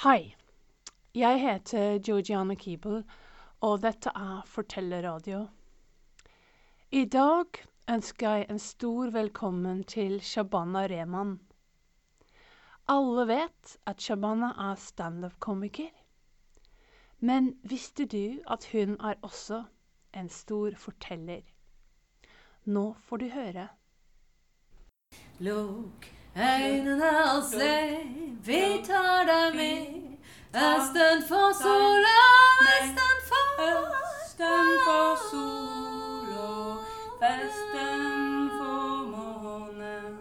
Hei. Jeg heter Georgiana Keeble, og dette er Fortellerradio. I dag ønsker jeg en stor velkommen til Shabana Rehman. Alle vet at Shabana er standup-komiker. Men visste du at hun er også en stor forteller? Nå får du høre. Lukk øynene og se, vi tar deg med. Østen for sola, vesten for Østen for sol og vesten for månen.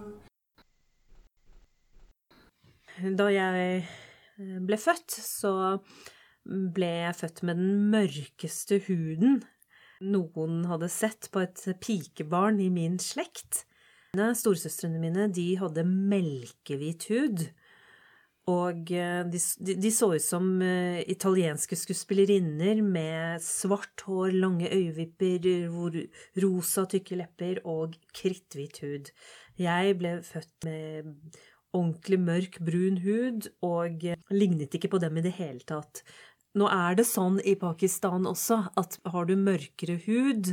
Da jeg eh, ble født, så ble jeg født med den mørkeste huden noen hadde sett på et pikebarn i min slekt. Storesøstrene mine de hadde melkehvit hud. Og eh, de, de, så ut som eh, italienske skuespillerinner med svart hår, lange øyevipper, rosa, tykke lepper og kritthvit hud. Jeg ble født med ordentlig mørk, brun hud og lignet ikke på dem i det hele tatt. Nå er det sånn i Pakistan også at har du mørkere hud,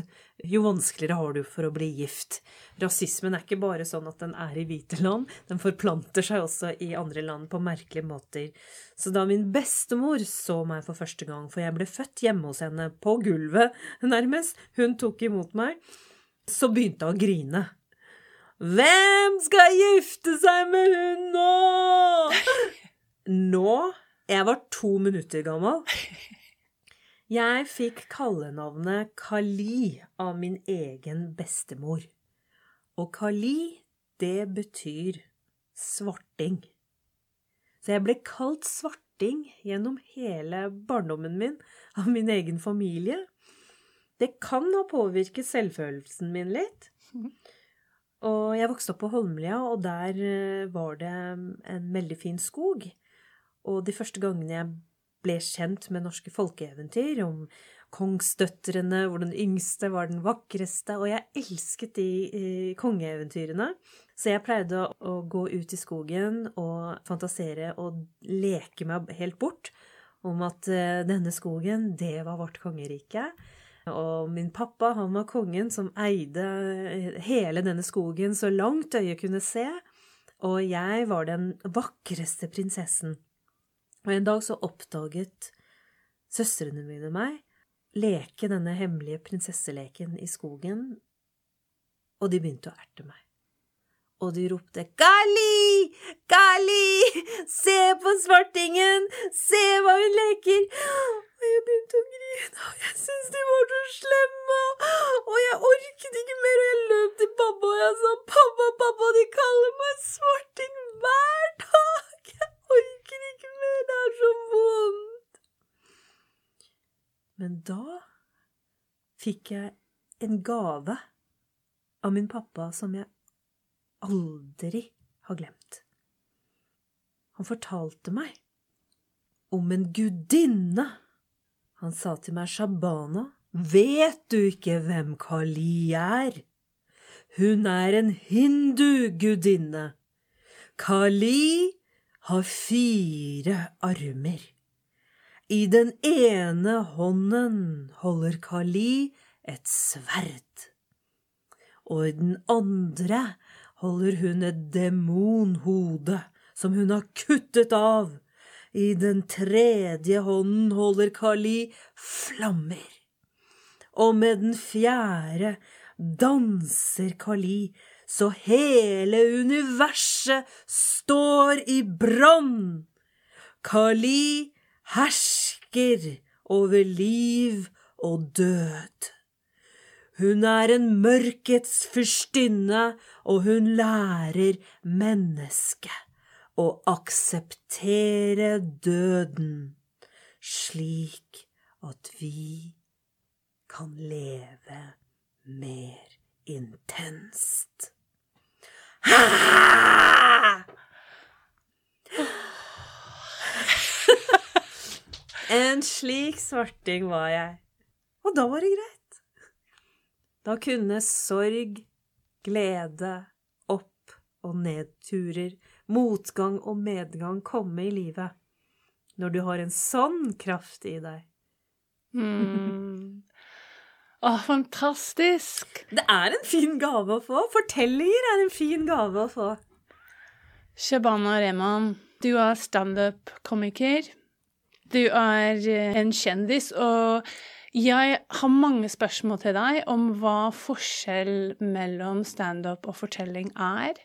jo vanskeligere har du for å bli gift. Rasismen er ikke bare sånn at den er i hvite land, den forplanter seg også i andre land på merkelige måter. Så da min bestemor så meg for første gang, for jeg ble født hjemme hos henne, på gulvet nærmest, hun tok imot meg, så begynte hun å grine. Hvem skal gifte seg med hun nå? Nå jeg var to minutter gammel. Jeg fikk kallenavnet Kali av min egen bestemor. Og Kali, det betyr svarting. Så jeg ble kalt svarting gjennom hele barndommen min av min egen familie. Det kan ha påvirket selvfølelsen min litt. Og jeg vokste opp på Holmlia, og der eh, var det en veldig fin skog. Og de første gangene jeg ble kjent med norske folkeeventyr, om kongsdøtrene, hvor den yngste var den vakreste, og jeg elsket de eh, kongeeventyrene. Så jeg pleide å, gå ut i skogen og fantasere og leke meg helt bort om at eh, denne skogen, det var vårt kongerike. Og min pappa, han var kongen som eide eh, hele denne skogen så langt øyet kunne se, og jeg var den vakreste prinsessen. Og en dag så oppdaget søstrene mine meg leke denne hemmelige prinsesseleken i skogen, og de begynte å erte meg. Og de ropte Gali! Gali! Se på svartingen! Se hva hun leker! Og jeg begynte å grine, og jeg syntes de var så slemme, og jeg orket ikke mer, og jeg løp til pappa, og jeg sa pappa, pappa, de kaller meg svarting hver dag! Orker ikke mer, det er så vondt. Men da fikk jeg en gave av min pappa som jeg aldri har glemt. Han fortalte meg om en gudinne. Han sa til meg, Shabana, vet du ikke hvem Kali er? Hun er en hindu-gudinne. Kali har fire armer. I den ene hånden holder Kali et sverd, og i den andre holder hun et demonhode som hun har kuttet av. I den tredje hånden holder Kali flammer, og med den fjerde danser Kali så hele universet står i brann. Kali hersker over liv og død. Hun er en mørkets fyrstinne, og hun lærer mennesket å akseptere døden, slik at vi kan leve mer intenst. En slik svarting var jeg. Og da var det greit. Da kunne sorg, glede, opp- og nedturer, motgang og medgang komme i livet. når du har en sånn kraft i deg. Mm. Å, fantastisk! Det er en fin gave å få. Fortellinger er en fin gave å få. Shabana Rehman, du er standup-komiker. Du er eh, en kjendis, og jeg har mange spørsmål til deg om hva forskjell mellom standup og fortelling er.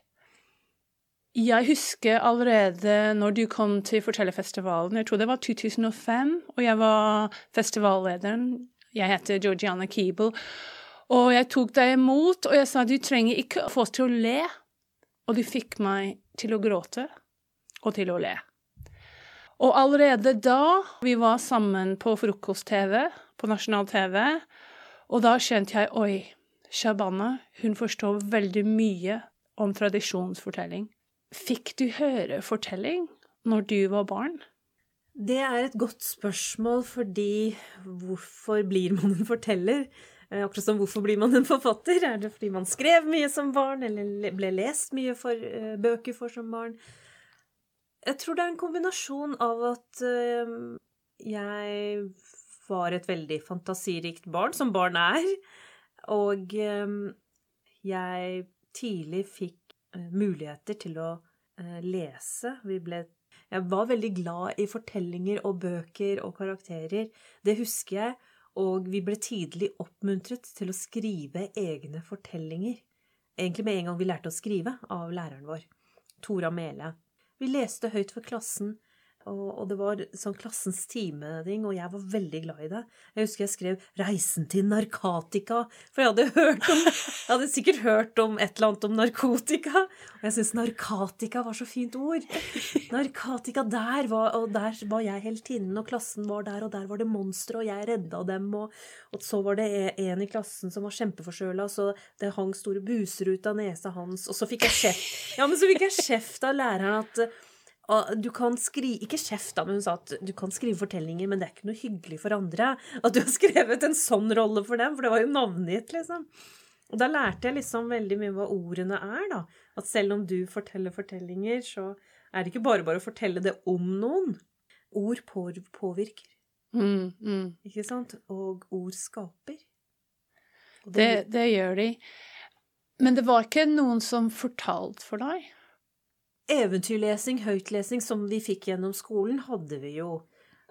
Jeg husker allerede når du kom til Fortellerfestivalen, jeg tror det var 2005, og jeg var festivallederen. Jeg heter Georgiana Keeble, og jeg tok deg imot, og jeg sa du trenger ikke få oss til å le. Og du fikk meg til å gråte og til å le. Og allerede da vi var sammen på frokost-TV, på nasjonal TV, og da skjønte jeg oi, Shabana, hun forstår veldig mye om tradisjonsfortelling. Fikk du høre fortelling når du var barn? Det er et godt spørsmål, fordi hvorfor blir man en forteller? Eh, Akkurat som hvorfor blir man en forfatter? Er det fordi man skrev mye som barn, eller ble lest mye for, eh, bøker for som barn? Jeg tror det er en kombinasjon av at eh, jeg var et veldig fantasirikt barn, som barn er, og jeg tidlig fikk muligheter til å lese. Vi ble jeg var veldig glad i fortellinger og bøker og karakterer. Det husker jeg. Og vi ble tidlig oppmuntret til å skrive egne fortellinger. Egentlig med en gang vi lærte å skrive, av læreren vår, Tora Mele. Vi leste høyt for klassen, og, det var sånn klassens time-ting, og jeg var veldig glad i det. Jeg husker jeg skrev 'Reisen til narkatika', for jeg hadde hørt om Jeg hadde sikkert hørt om et eller annet om narkotika, og jeg syntes narkatika var så fint ord. Narkatika der var, og der var jeg heltinnen, og klassen var der, og der var det monstre, og jeg redda dem, og, og så var det en i klassen som var kjempeforkjøla, så det hang store buser ut av nesa hans, og så fikk jeg kjeft Ja, men så fikk jeg kjeft av læreren at og du kan skrive, Ikke kjeft, da, men hun sa at du kan skrive fortellinger, men det er ikke noe hyggelig for andre at du har skrevet en sånn rolle for dem, for det var jo navngitt, liksom. Og da lærte jeg liksom veldig mye hva ordene er, da. At selv om du forteller fortellinger, så er det ikke bare bare å fortelle det om noen. Ord påvirker, Mm, mm. ikke sant? Og ord skaper. Og Det, det gjør de. Men det var ikke noen som fortalte for deg? Eventyrlesing, høytlesing, som vi fikk gjennom skolen, hadde vi jo.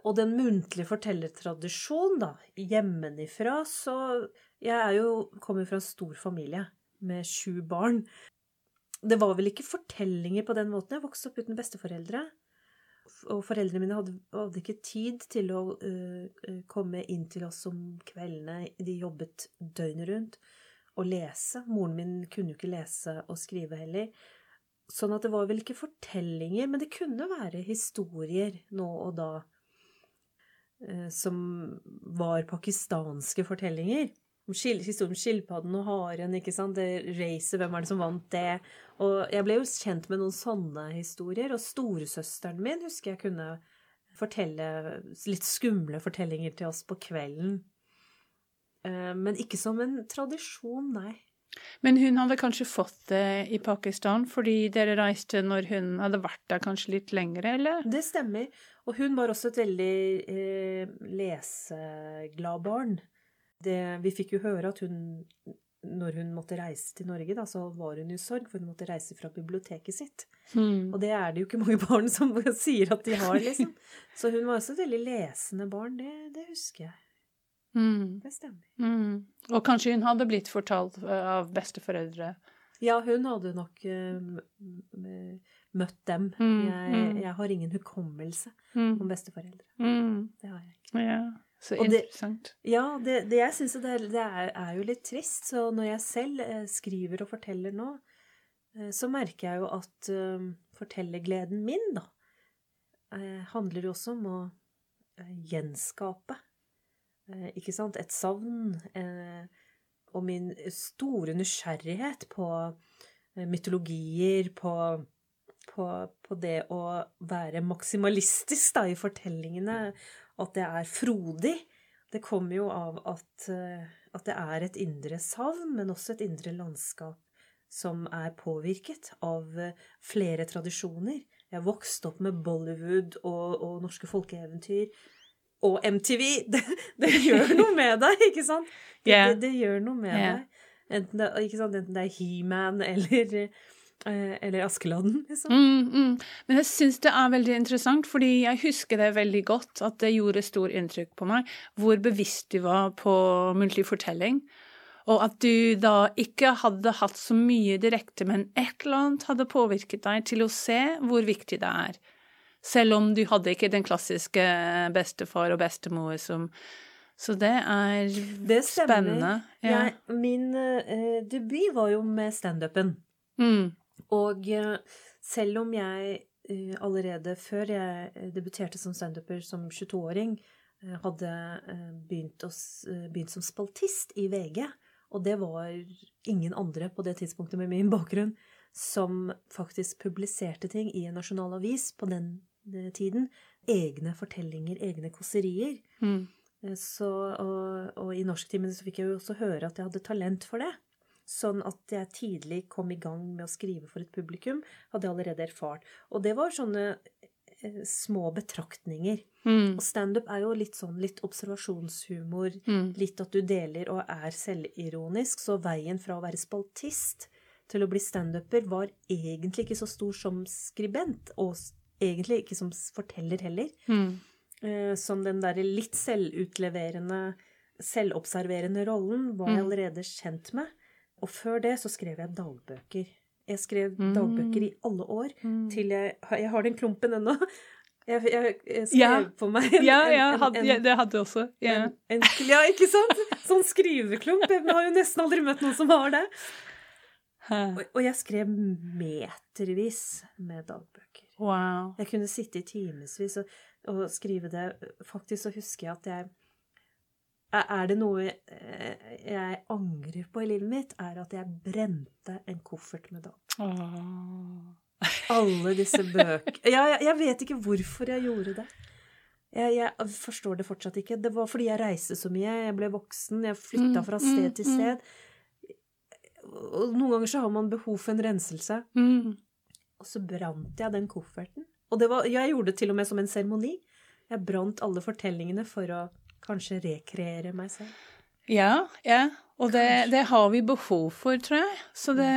Og den muntlige fortellertradisjonen, da, hjemmefra, så Jeg er jo, kommer fra en stor familie med sju barn. Det var vel ikke fortellinger på den måten. Jeg vokste opp uten besteforeldre. Og foreldrene mine hadde, hadde ikke tid til å øh, komme inn til oss om kveldene. De jobbet døgnet rundt. Og lese. Moren min kunne jo ikke lese og skrive heller. Sånn at det var vel ikke fortellinger, men det kunne være historier nå og da eh, som var pakistanske fortellinger. Om Historien om skilpadden og haren, ikke sant. Det racet, hvem er det som vant det? Og jeg ble jo kjent med noen sånne historier. Og storesøsteren min husker jeg kunne fortelle litt skumle fortellinger til oss på kvelden. Eh, Men ikke som en tradisjon, nei. Men hun hadde kanskje fått det i Pakistan fordi dere reiste når hun hadde vært der kanskje litt lengre, eller? Det stemmer. Og hun var også et veldig eh, leseglad barn. Det, vi fikk jo høre at hun, når hun måtte reise til Norge, da, så var hun i sorg, for hun måtte reise fra biblioteket sitt. Mm. Og det er det jo ikke mange barn som sier at de har, liksom. Så hun var også et veldig lesende barn, det, det husker jeg. Mm. Det stemmer. Mm. Og kanskje hun hadde blitt fortalt eh, av besteforeldre. Ja, hun hadde nok m- møtt dem. Mm, Jeg, mm. jeg har ingen hukommelse Mm. om besteforeldre. Mm. Det har jeg ikke. Ja, så Og det- Ja, det, det jeg syns det, er, det er, er jo litt trist. Så når jeg selv eh, skriver og forteller nå, så merker jeg jo at uh, fortellergleden min, da, handler jo også om å gjenskape. Eh, ikke sant? Et savn. Eh, og min store nysgjerrighet på eh, mytologier, på, på, på det å være maksimalistisk da, i fortellingene. At det er frodig. Det kommer jo av at, at det er et indre savn, men også et indre landskap som er påvirket av flere tradisjoner. Jeg vokste opp med Bollywood og, og norske folkeeventyr. Og MTV. Det, det gjør noe med deg, ikke sant? Det, yeah. det, det gjør noe med yeah. deg. Enten det? Enten det er He-Man eller, eh, eller Askeladden, liksom. Mm, mm. Men jeg syns det er veldig interessant, fordi jeg husker det veldig godt, at det gjorde stor inntrykk på meg, hvor bevisst du var på muntlig fortelling. Og at du da ikke hadde hatt så mye direkte, men et eller annet hadde påvirket deg til å se hvor viktig det er. Selv om du hadde ikke den klassiske bestefar og bestemor som Så det er Det spennende. Ja. Jeg, min uh, debut var jo med standupen. Mm. Og uh, selv om jeg uh, allerede før jeg eh, debuterte som standuper som 22-åring, eh, hadde eh, begynt, å, s- eh, begynt som spaltist i VG, og det var ingen andre på det tidspunktet med min bakgrunn som faktisk publiserte ting i en nasjonal avis på den eh, tiden. Egne fortellinger, egne kåserier. Mm. Eh, Så, og, og i norsktimen så fikk jeg jo også høre at jeg hadde talent for det. Sånn at jeg tidlig kom i gang med å skrive for et publikum, hadde jeg allerede erfart. Og det var sånne eh, små betraktninger. Mm. Og standup er jo litt sånn litt observasjonshumor, Mm. litt at du deler og er selvironisk. Så veien fra å være spaltist til å bli standuper var egentlig ikke så stor som skribent, og egentlig ikke som forteller heller Mm. eh, som den derre litt selvutleverende, selvobserverende rollen var jeg Mm. allerede kjent med. Og før det så skrev jeg dagbøker. Jeg skrev Mm. dagbøker i alle år, Mm. til jeg Jeg har den klumpen ennå. Jeg, jeg, jeg skrev Ja. på meg en, Ja, ja, en, hadde, en, ja, det hadde jeg også. Yeah. ja, ikke sant? Sånn skriveklump. Jeg har jo nesten aldri møtt noen som har det. Og, og jeg skrev metervis med dagbøker. Wow. Jeg kunne sitte i timevis og, og skrive det. Faktisk så husker jeg at jeg Er det noe eh, jeg angrer på i livet mitt, er at jeg brente en koffert med. Åh. Alle disse bøkene ja, jeg, jeg vet ikke hvorfor jeg gjorde det. Jeg, jeg forstår det fortsatt ikke. Det var fordi jeg reiste så mye. Jeg ble voksen. Jeg flytta Mm, fra mm, sted til mm. sted. Og noen ganger så har man behov for en renselse. Mm. Og så brant jeg den kofferten. Og det var, jeg gjorde det til og med som en seremoni. Jeg brant alle fortellingene for å kanskje rekreere meg selv. Ja, ja. Og det, det har vi behov for, tror jeg. Så det,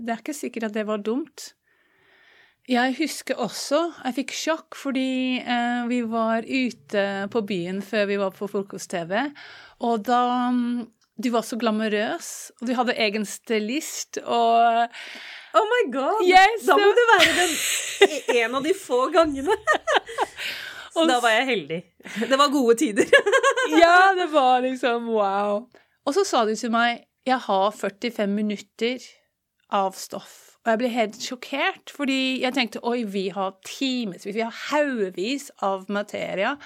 det er ikke sikkert at det var dumt. Jeg husker også Jeg fikk sjokk fordi eh, vi var ute på byen før vi var på frokost-TV, og da mm, Du var så glamorøs, og du hadde egen stylist, og Oh my god! Yes, da må det- det være den, en av de få gangene. Så da var jeg heldig. Det var gode tider. Ja, det var liksom wow. Og så sa de til meg jeg har 45 minutter av stoff. Og jeg ble helt sjokkert, fordi jeg tenkte oi, vi har timevis, vi har haugevis av materia.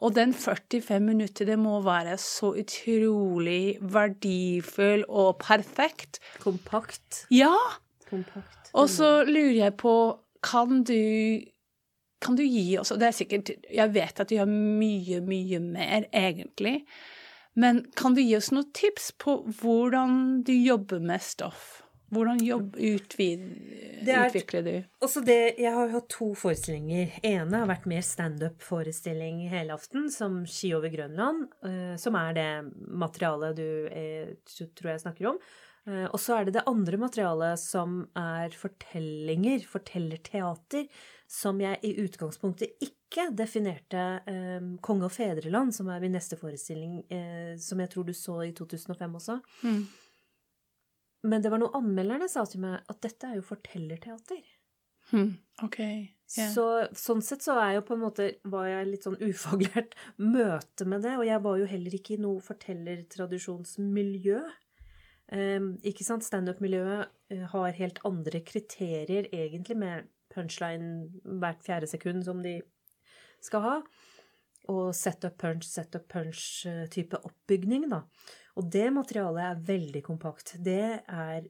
Og den 45 minutter, det må være så utrolig verdifull og perfekt. Kompakt. Ja! Kompakt. Og så lurer jeg på, kan du kan du gi oss og Det er sikkert Jeg vet at du har mye, mye mer, egentlig. Men kan du gi oss noen tips på hvordan du jobber med stoff? Hvordan jobb, utvid, Det er- utvikler du? Også det, Jeg har hatt to forestillinger. ene har vært mer standup-forestilling hele aften, som Ski over Grønland, eh, som er det materialet du eh, tror jeg snakker om. Eh, og så er det det andre materialet som er fortellinger, fortellerteater, som jeg i utgangspunktet ikke definerte eh, Konge og fedreland, som er min neste forestilling, eh, som jeg tror du så i 2005 også. Mm. Men det var noe anmelderne sa til meg, at dette er jo fortellerteater. Mm. OK. Yeah. Så sånn sett så er jo på en måte var jeg litt sånn ufaglært møte med det, og jeg var jo heller ikke i noe fortellertradisjonsmiljø. Um, ikke sant, standup-miljøet eh, har helt andre kriterier egentlig med punchline hvert fjerde sekund som de skal ha. Og set up punch, set up punch-type oppbygning, da. Og det materialet er veldig kompakt. Det er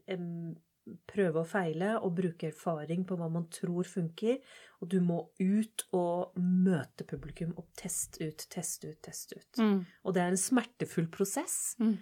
prøve og feile og bruke erfaring på hva man tror funker. Og du må ut og møte publikum og teste ut, teste ut, teste ut. Mm. Og det er en smertefull prosess. Mm.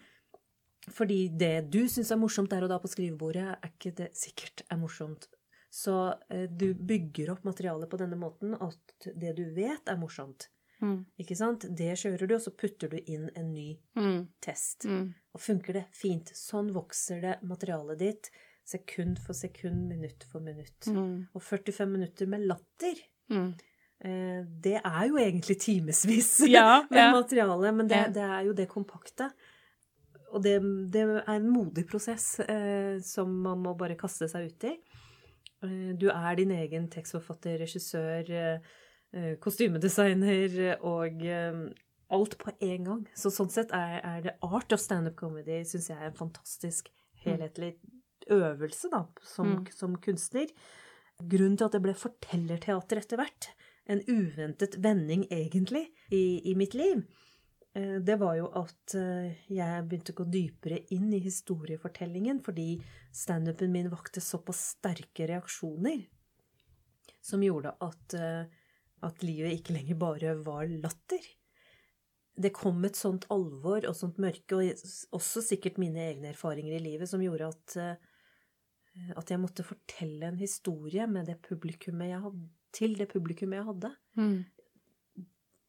Fordi det du syns er morsomt der og da på skrivebordet, er ikke det sikkert er morsomt Så eh, du bygger opp materialet på denne måten at det du vet, er morsomt. Mm. Ikke sant? Det kjører du, og så putter du inn en ny Mm. test. Mm. Og funker det fint. Sånn vokser det materialet ditt sekund for sekund, minutt for minutt. Mm. Og 45 minutter med latter, Mm. eh, det er jo egentlig timevis Ja, med ja. materiale, men det, det er jo det kompakte. Og det, det er en modig prosess eh, som man må bare kaste seg ut i. Eh, du er din egen tekstforfatter, regissør, eh, eh, kostymedesigner og eh, alt på en gang. Så sånn sett er, er det art of standup comedy, syns jeg, er en fantastisk helhetlig øvelse da, som, Mm. som kunstner. Grunnen til at det ble fortellerteater etter hvert, en uventet vending egentlig i, i mitt liv, eh, det var jo at eh, jeg begynte å gå dypere inn i historiefortellingen fordi standupen min vakte såpass sterke reaksjoner som gjorde at, eh, at livet ikke lenger bare var latter. Det kom et sånt alvor og sånt mørke, og også sikkert mine egne erfaringer i livet, som gjorde at, eh, at jeg måtte fortelle en historie det til det publikummet jeg hadde. Mm.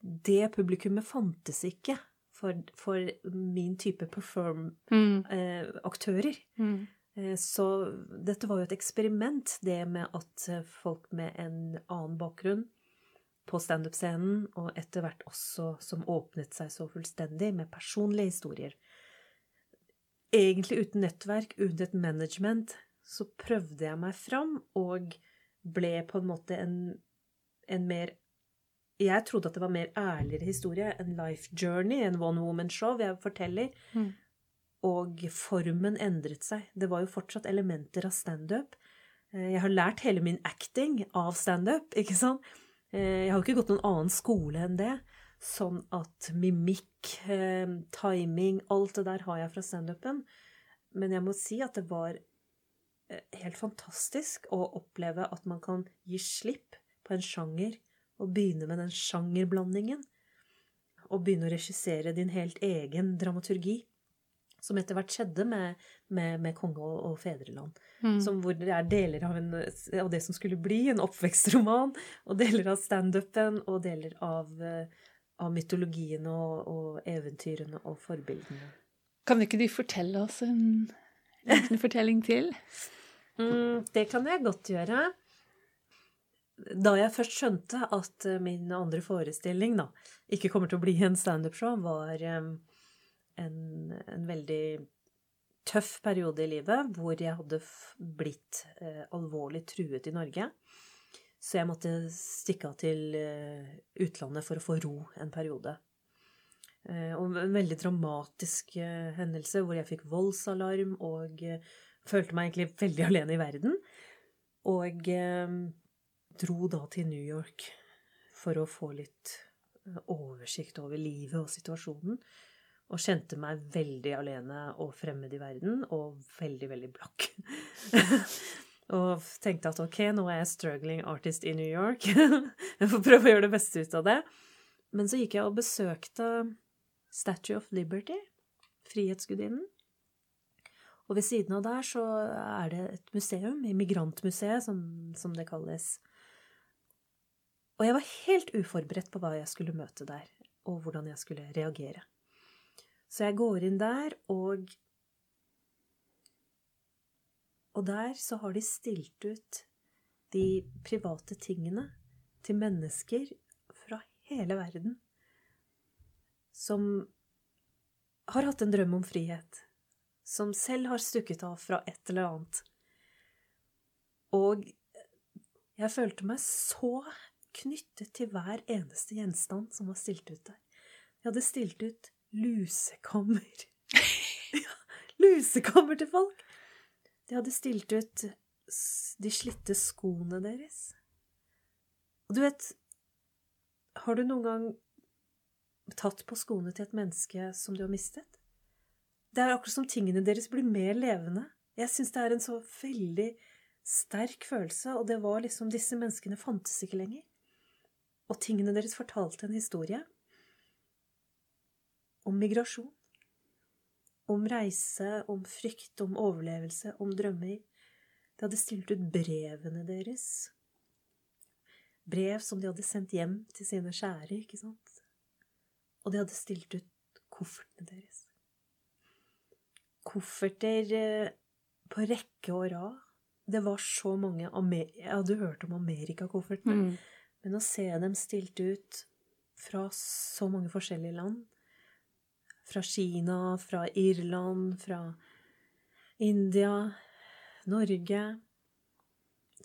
Det publikummet fantes ikke for, for min type perform-aktører. Mm. Mm. Eh, Så dette var jo et eksperiment, det med at eh, folk med en annen bakgrunn på standup-scenen, og etter hvert også som åpnet seg så fullstendig med personlige historier. Egentlig uten nettverk, uten et management, så prøvde jeg meg fram og ble på en måte en, en mer Jeg trodde at det var mer ærligere historie, en life journey, en one woman show jeg forteller. Mm. Og formen endret seg. Det var jo fortsatt elementer av standup. Eh, Jeg har lært hele min acting av standup, ikke sant? Eh, Jeg har jo ikke gått noen annen skole enn det. Sånn at mimikk, eh, timing, alt det der har jeg fra standupen. Men jeg må si at det var helt fantastisk å oppleve at man kan gi slipp på en sjanger og begynne med den sjangerblandingen. Og begynne å regissere din helt egen dramaturgi. Som etter hvert skjedde med, med, med konge og, og fedreland. Mm. Som hvor det er deler av, en, av det som skulle bli en oppvekstroman, og deler av standupen, og deler av, eh, av mytologiene og, og eventyrene og forbildene. Kan ikke du fortelle oss en liten fortelling til? Mm, det kan jeg godt gjøre. Da jeg først skjønte at eh, min andre forestilling da, ikke kommer til å bli en standup-show, var en, en veldig tøff periode i livet hvor jeg hadde blitt eh, alvorlig truet i Norge. Så jeg måtte stikke av til eh, utlandet for å få ro en periode. Og en veldig dramatisk hendelse hvor jeg fikk voldsalarm og følte meg egentlig veldig alene i verden. Og dro da til New York for å få litt eh, oversikt over livet og situasjonen. Og kjente meg veldig alene og fremmed i verden, og veldig, veldig blakk. og tenkte at ok, nå er jeg struggling artist i New York. jeg får prøve å gjøre det beste ut av det. Men så gikk jeg og besøkte Statue of Liberty, Frihetsgudinnen. Og ved siden av der så er det et museum, Immigrantmuseet, som, som det kalles. Og jeg var helt uforberedt på hva jeg skulle møte der, og hvordan jeg skulle reagere. Så jeg går inn der, og Og der så har de stilt ut de private tingene til mennesker fra hele verden som har hatt en drøm om frihet, som selv har stukket av fra et eller annet. Og jeg følte meg så knyttet til hver eneste gjenstand som var stilt ut der. Jeg hadde stilt ut lusekammer. ja, lusekammer til folk! De hadde stilt ut de slitte skoene deres. Og du vet, har du noen gang tatt på skoene til et menneske som du har mistet? Det er akkurat som tingene deres blir mer levende. Jeg syns det er en så veldig sterk følelse, og det var liksom Disse menneskene fantes ikke lenger. Og tingene deres fortalte en historie om migrasjon. Om reise, om frykt, om overlevelse, om drømmer. De hadde stilt ut brevene deres. Brev som de hadde sendt hjem til sine kjære, ikke sant? Og de hadde stilt ut koffertene deres. Kofferter eh, på rekke og rad. Det var så mange Jeg hadde hørt om Amerikakoffertene, Mm. Men å se dem stilt ut fra så mange forskjellige land Fra Kina, fra Irland, fra India, Norge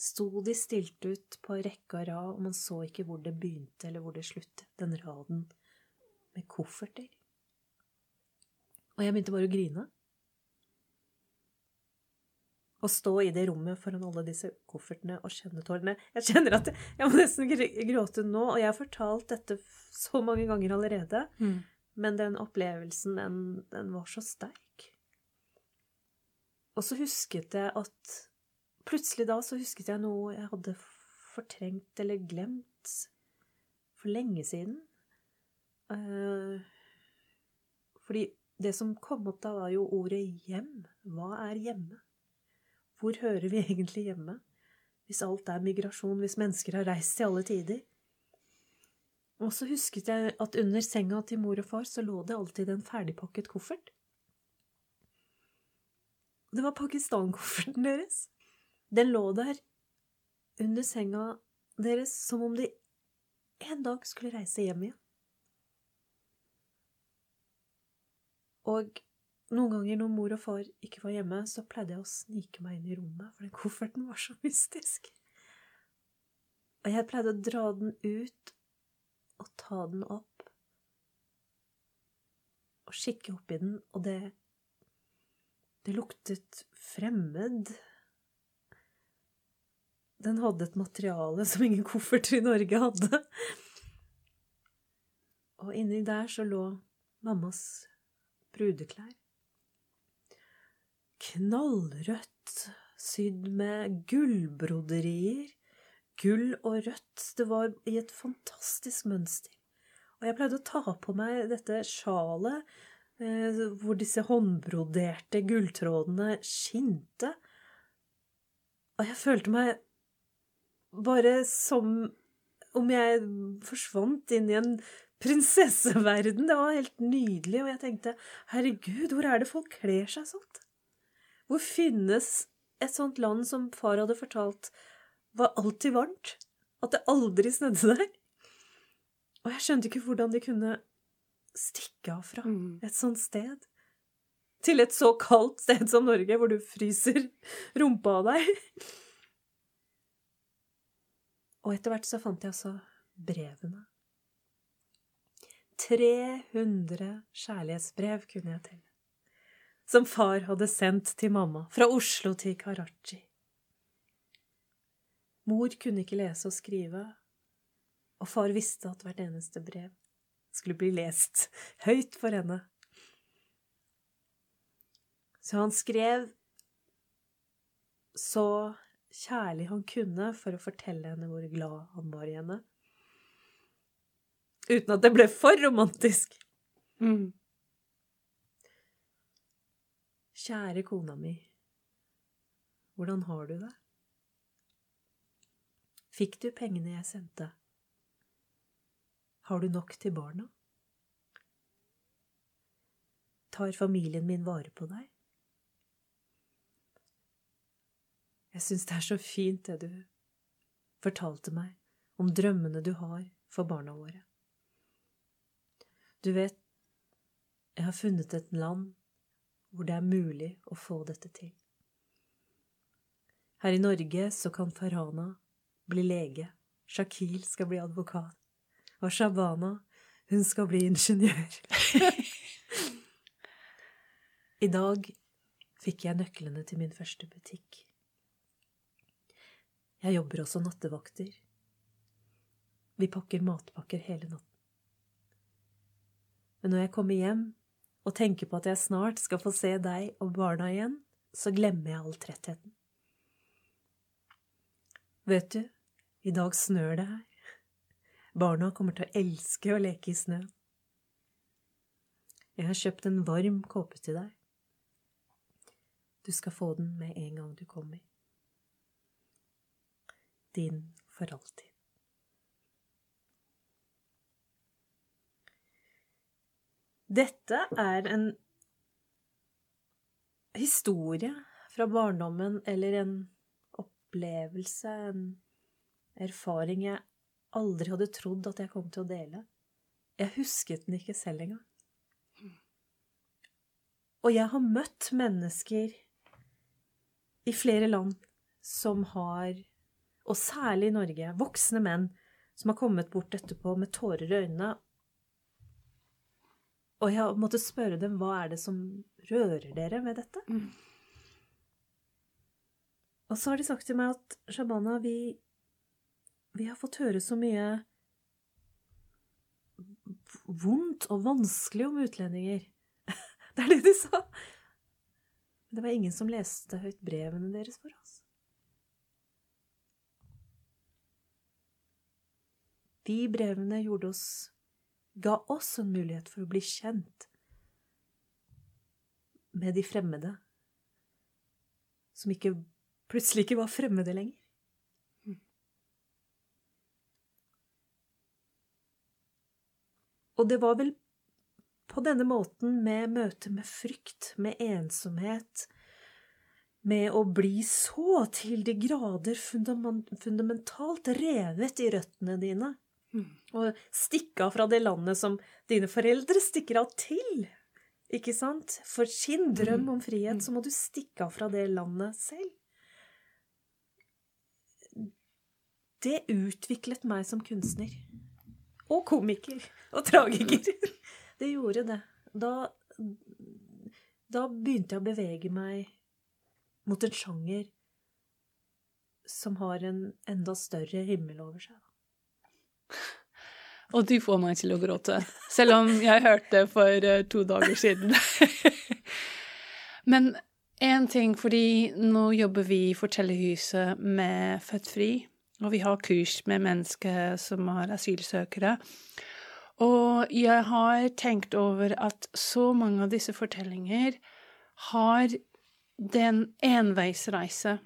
Sto de stilt ut på rekke og rad, og man så ikke hvor det begynte eller hvor det sluttet, den raden med kofferter. Og jeg begynte bare å grine. Å stå i det rommet foran alle disse koffertene og kjenne tårene Jeg kjenner at jeg må nesten gråte nå, og jeg har fortalt dette så mange ganger allerede, Mm. men den opplevelsen, den, den var så sterk. Og så husket jeg at Plutselig da så husket jeg noe jeg hadde fortrengt eller glemt for lenge siden. Eh, fordi det som kom opp da, var jo ordet hjem. Hva er hjemme? Hvor hører vi egentlig hjemme? Hvis alt er migrasjon, hvis mennesker har reist til alle tider. Og så husket jeg at under senga til mor og far så lå det alltid en ferdigpakket koffert. Det var Pakistan-kofferten deres. Den lå der under senga deres som om de en dag skulle reise hjem igjen. Og noen ganger når mor og far ikke var hjemme, så pleide jeg å snike meg inn i rommet, for den kofferten var så mystisk. Og jeg pleide å dra den ut og ta den opp og kikke oppi den, og det Det luktet fremmed. Den hadde et materiale som ingen kofferter i Norge hadde. Og inni der så lå mammas brudeklær. Knallrødt, sydd med gullbroderier. Gull og rødt. Det var i et fantastisk mønster. Og jeg pleide å ta på meg dette sjalet eh, hvor disse håndbroderte gulltrådene skinte. Og jeg følte meg bare som om jeg forsvant inn i en prinsesseverden. Det var helt nydelig, og jeg tenkte herregud, hvor er det folk kler seg sånt? Hvor finnes et sånt land som far hadde fortalt var alltid varmt? At det aldri snødde der? Og jeg skjønte ikke hvordan de kunne stikke av fra Mm. et sånt sted. Til et så kaldt sted som Norge, hvor du fryser rumpa av deg. Og etter hvert så fant jeg også brevene. 300 kjærlighetsbrev kunne jeg telle. Som far hadde sendt til mamma, fra Oslo til Karachi. Mor kunne ikke lese og skrive, og far visste at hvert eneste brev skulle bli lest høyt for henne. Så han skrev så kjærlig han kunne for å fortelle henne hvor glad han var i henne. Uten at det ble for romantisk. Mm. Kjære kona mi, hvordan har du det? Fikk du pengene jeg sendte? Har du nok til barna? Tar familien min vare på deg? Jeg syns det er så fint det du fortalte meg om drømmene du har for barna våre. Du vet, jeg har funnet et land hvor det er mulig å få dette til. Her i Norge så kan Farhana bli lege, Shakil skal bli advokat, og Shabana, hun skal bli ingeniør. I dag fikk jeg nøklene til min første butikk. Jeg jobber også nattevakter. Vi pakker matpakker hele natten. Men når jeg kommer hjem og tenker på at jeg snart skal få se deg og barna igjen, så glemmer jeg all trettheten. Vet du, i dag snør det her. Barna kommer til å elske å leke i snø. Jeg har kjøpt en varm kåpe til deg. Du skal få den med en gang du kommer. din for alltid. Dette er en historie fra barndommen eller en opplevelse, en erfaring jeg aldri hadde trodd at jeg kom til å dele. Jeg husket den ikke selv engang. Og jeg har møtt mennesker i flere land som har, og særlig i Norge, voksne menn som har kommet bort etterpå med tårer i øynene. Og jeg har måttet spørre dem hva er det som rører dere med dette? Mm. Og så har de sagt til meg at Shabana, vi, vi har fått høre så mye vondt og vanskelig om utlendinger. Det er det de sa. Men det var ingen som leste høyt brevene deres for oss. De brevene gjorde oss ga oss en mulighet for å bli kjent med de fremmede, som ikke, plutselig ikke var fremmede lenger. Og det var vel på denne måten, med møte med frykt, med ensomhet, med å bli så til de grader fundamentalt revet i røttene dine. Og stikke av fra det landet som dine foreldre stikker av til. Ikke sant? For sin drøm om frihet, så må du stikke av fra det landet selv. Det utviklet meg som kunstner. Og komiker. Og tragiker. Det gjorde det. Da, da begynte jeg å bevege meg mot en sjanger som har en enda større himmel over seg. Og du får meg til å gråte, selv om jeg hørte for eh, to dager siden. Men én ting, fordi nå jobber vi i Fortellerhuset med Født Fri, og vi har kurs med mennesker som er asylsøkere. Og jeg har tenkt over at så mange av disse fortellinger har den enveisreise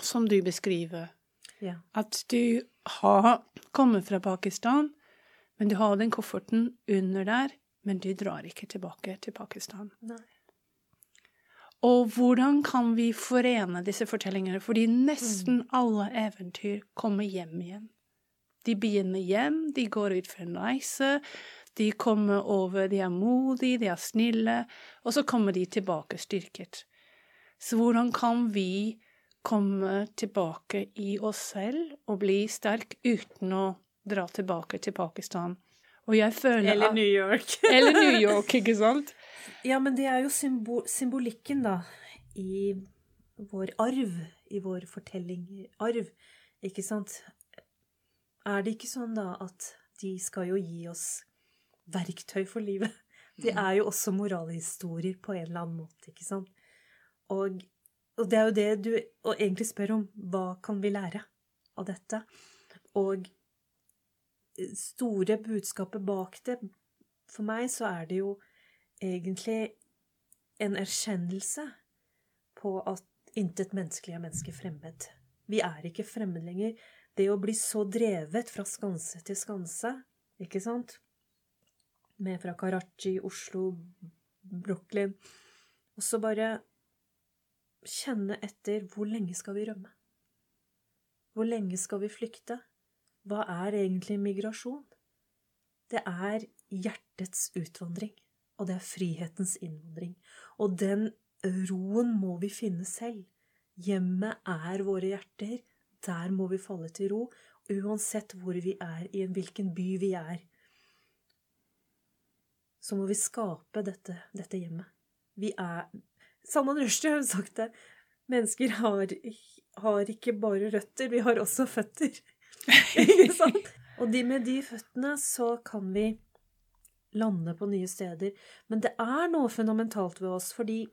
som du beskriver. Ja. At du har kommet fra Pakistan, men du har den kofferten under der, men du drar ikke tilbake til Pakistan. Nei. Og hvordan kan vi forene disse fortellingene? Fordi nesten Mm. alle eventyr kommer hjem igjen. De begynner hjem, de går ut for en reise, de kommer over, de er modige, de er snille, og så kommer de tilbake styrket. Så hvordan kan vi komme tilbake i oss selv og bli sterk uten å dra tilbake til Pakistan? Og jeg føler Eller New York. Eller New York, ikke sant? Ja, men det er jo symbol symbolikken, da, i vår arv, i vår fortelling arv, ikke sant? Er det ikke sånn, da, at de skal jo gi oss verktøy for livet? De er jo også moralhistorier på en eller annen måte, ikke sant? Og, og det er jo det du egentlig spør om. Hva kan vi lære av dette? Og store budskapet bak det, for meg så er det jo egentlig en erkjennelse på at intet menneskelig er menneske fremmed. Vi er ikke fremmed lenger. Det å bli så drevet fra skanse til skanse, ikke sant? Med fra Karachi, Oslo, Brooklyn Og så bare kjenne etter hvor lenge skal vi rømme? Hvor lenge skal vi flykte? Hva er egentlig migrasjon? Det er hjertets utvandring, og det er frihetens innvandring. Og den roen må vi finne selv. Hjemmet er våre hjerter. Der må vi falle til ro, uansett hvor vi er, i hvilken by vi er. Så må vi skape dette, dette hjemmet. Vi er Salman Rushdie har jo sagt det. Mennesker har, har ikke bare røtter, vi har også føtter. Ikke sant? Og de, med de føttene så kan vi lande på nye steder. Men det er noe fundamentalt ved oss, fordi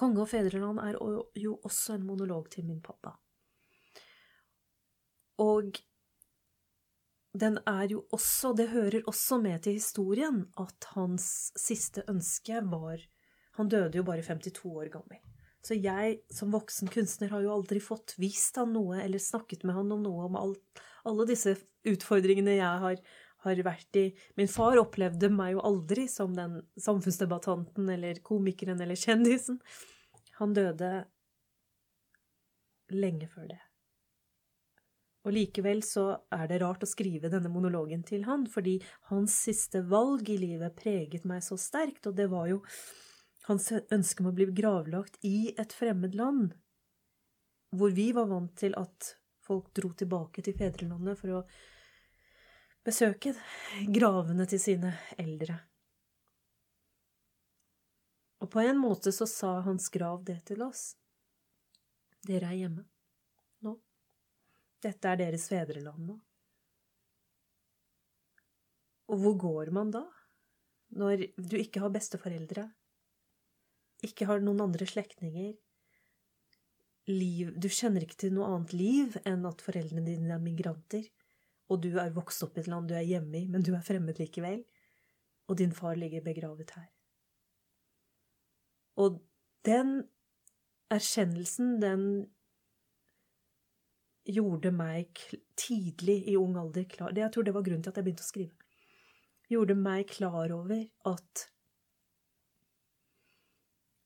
Konge og fedreland er jo også en monolog til min pappa. Og den er jo også, det hører også med til historien, at hans siste ønske var Han døde jo bare 52 år gammel. Så jeg som voksen kunstner har jo aldri fått vist han noe eller snakket med han om noe om alt, alle disse utfordringene jeg har, har vært i. Min far opplevde meg jo aldri som den samfunnsdebattanten eller komikeren eller kjendisen. Han døde lenge før det. Og likevel så er det rart å skrive denne monologen til han, fordi hans siste valg i livet preget meg så sterkt, og det var jo hans ønske om å bli gravlagt i et fremmed land, hvor vi var vant til at folk dro tilbake til fedrelandet for å besøke gravene til sine eldre. Og på en måte så sa hans grav det til oss. Dere er hjemme. nå. Dette er deres fedreland nå. Og hvor går man da, når du ikke har besteforeldre, ikke har noen andre slektninger, Du kjenner ikke til noe annet liv enn at foreldrene dine er migranter, og du er vokst opp i et land du er hjemme i, men du er fremmed likevel, og din far ligger begravet her. Og den erkjennelsen, den gjorde meg tidlig i ung alder klar Jeg tror det var grunnen til at jeg begynte å skrive. Gjorde meg klar over at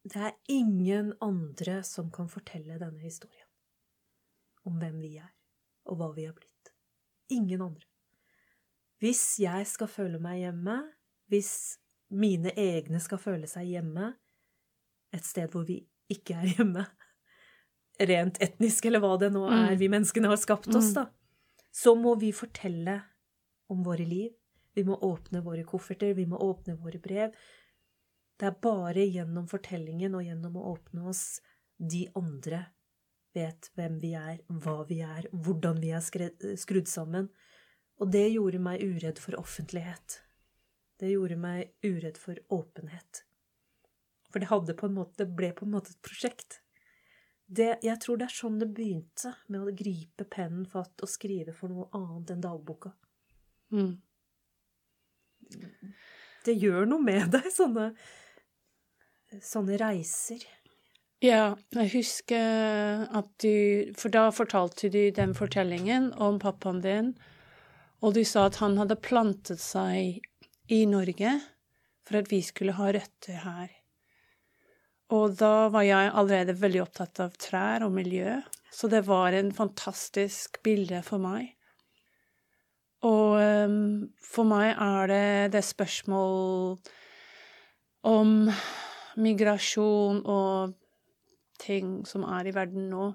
det er ingen andre som kan fortelle denne historien om hvem vi er, og hva vi er blitt. Ingen andre. Hvis jeg skal føle meg hjemme, hvis mine egne skal føle seg hjemme et sted hvor vi ikke er hjemme, rent etnisk, eller hva det nå er Mm. vi menneskene har skapt oss, Mm. da, så må vi fortelle om våre liv. Vi må åpne våre kofferter, vi må åpne våre brev. Det er bare gjennom fortellingen og gjennom å åpne oss de andre vet hvem vi er, hva vi er, hvordan vi er skrudd sammen. Og det gjorde meg uredd for offentlighet. Det gjorde meg uredd for åpenhet. For det på en måte, det ble på en måte et prosjekt. Det, jeg tror det er sånn det begynte, med å gripe pennen fatt og skrive for noe annet enn dagboka. Mm. Det gjør noe med deg, sånne, sånne reiser. Ja, jeg husker at du For da fortalte du den fortellingen om pappaen din, og du sa at han hadde plantet seg i Norge for at vi skulle ha røtter her. Og da var jeg allerede veldig opptatt av trær og miljø, så det var en fantastisk bilde for meg. Og um, for meg er det det spørsmål om migrasjon og ting som er i verden nå,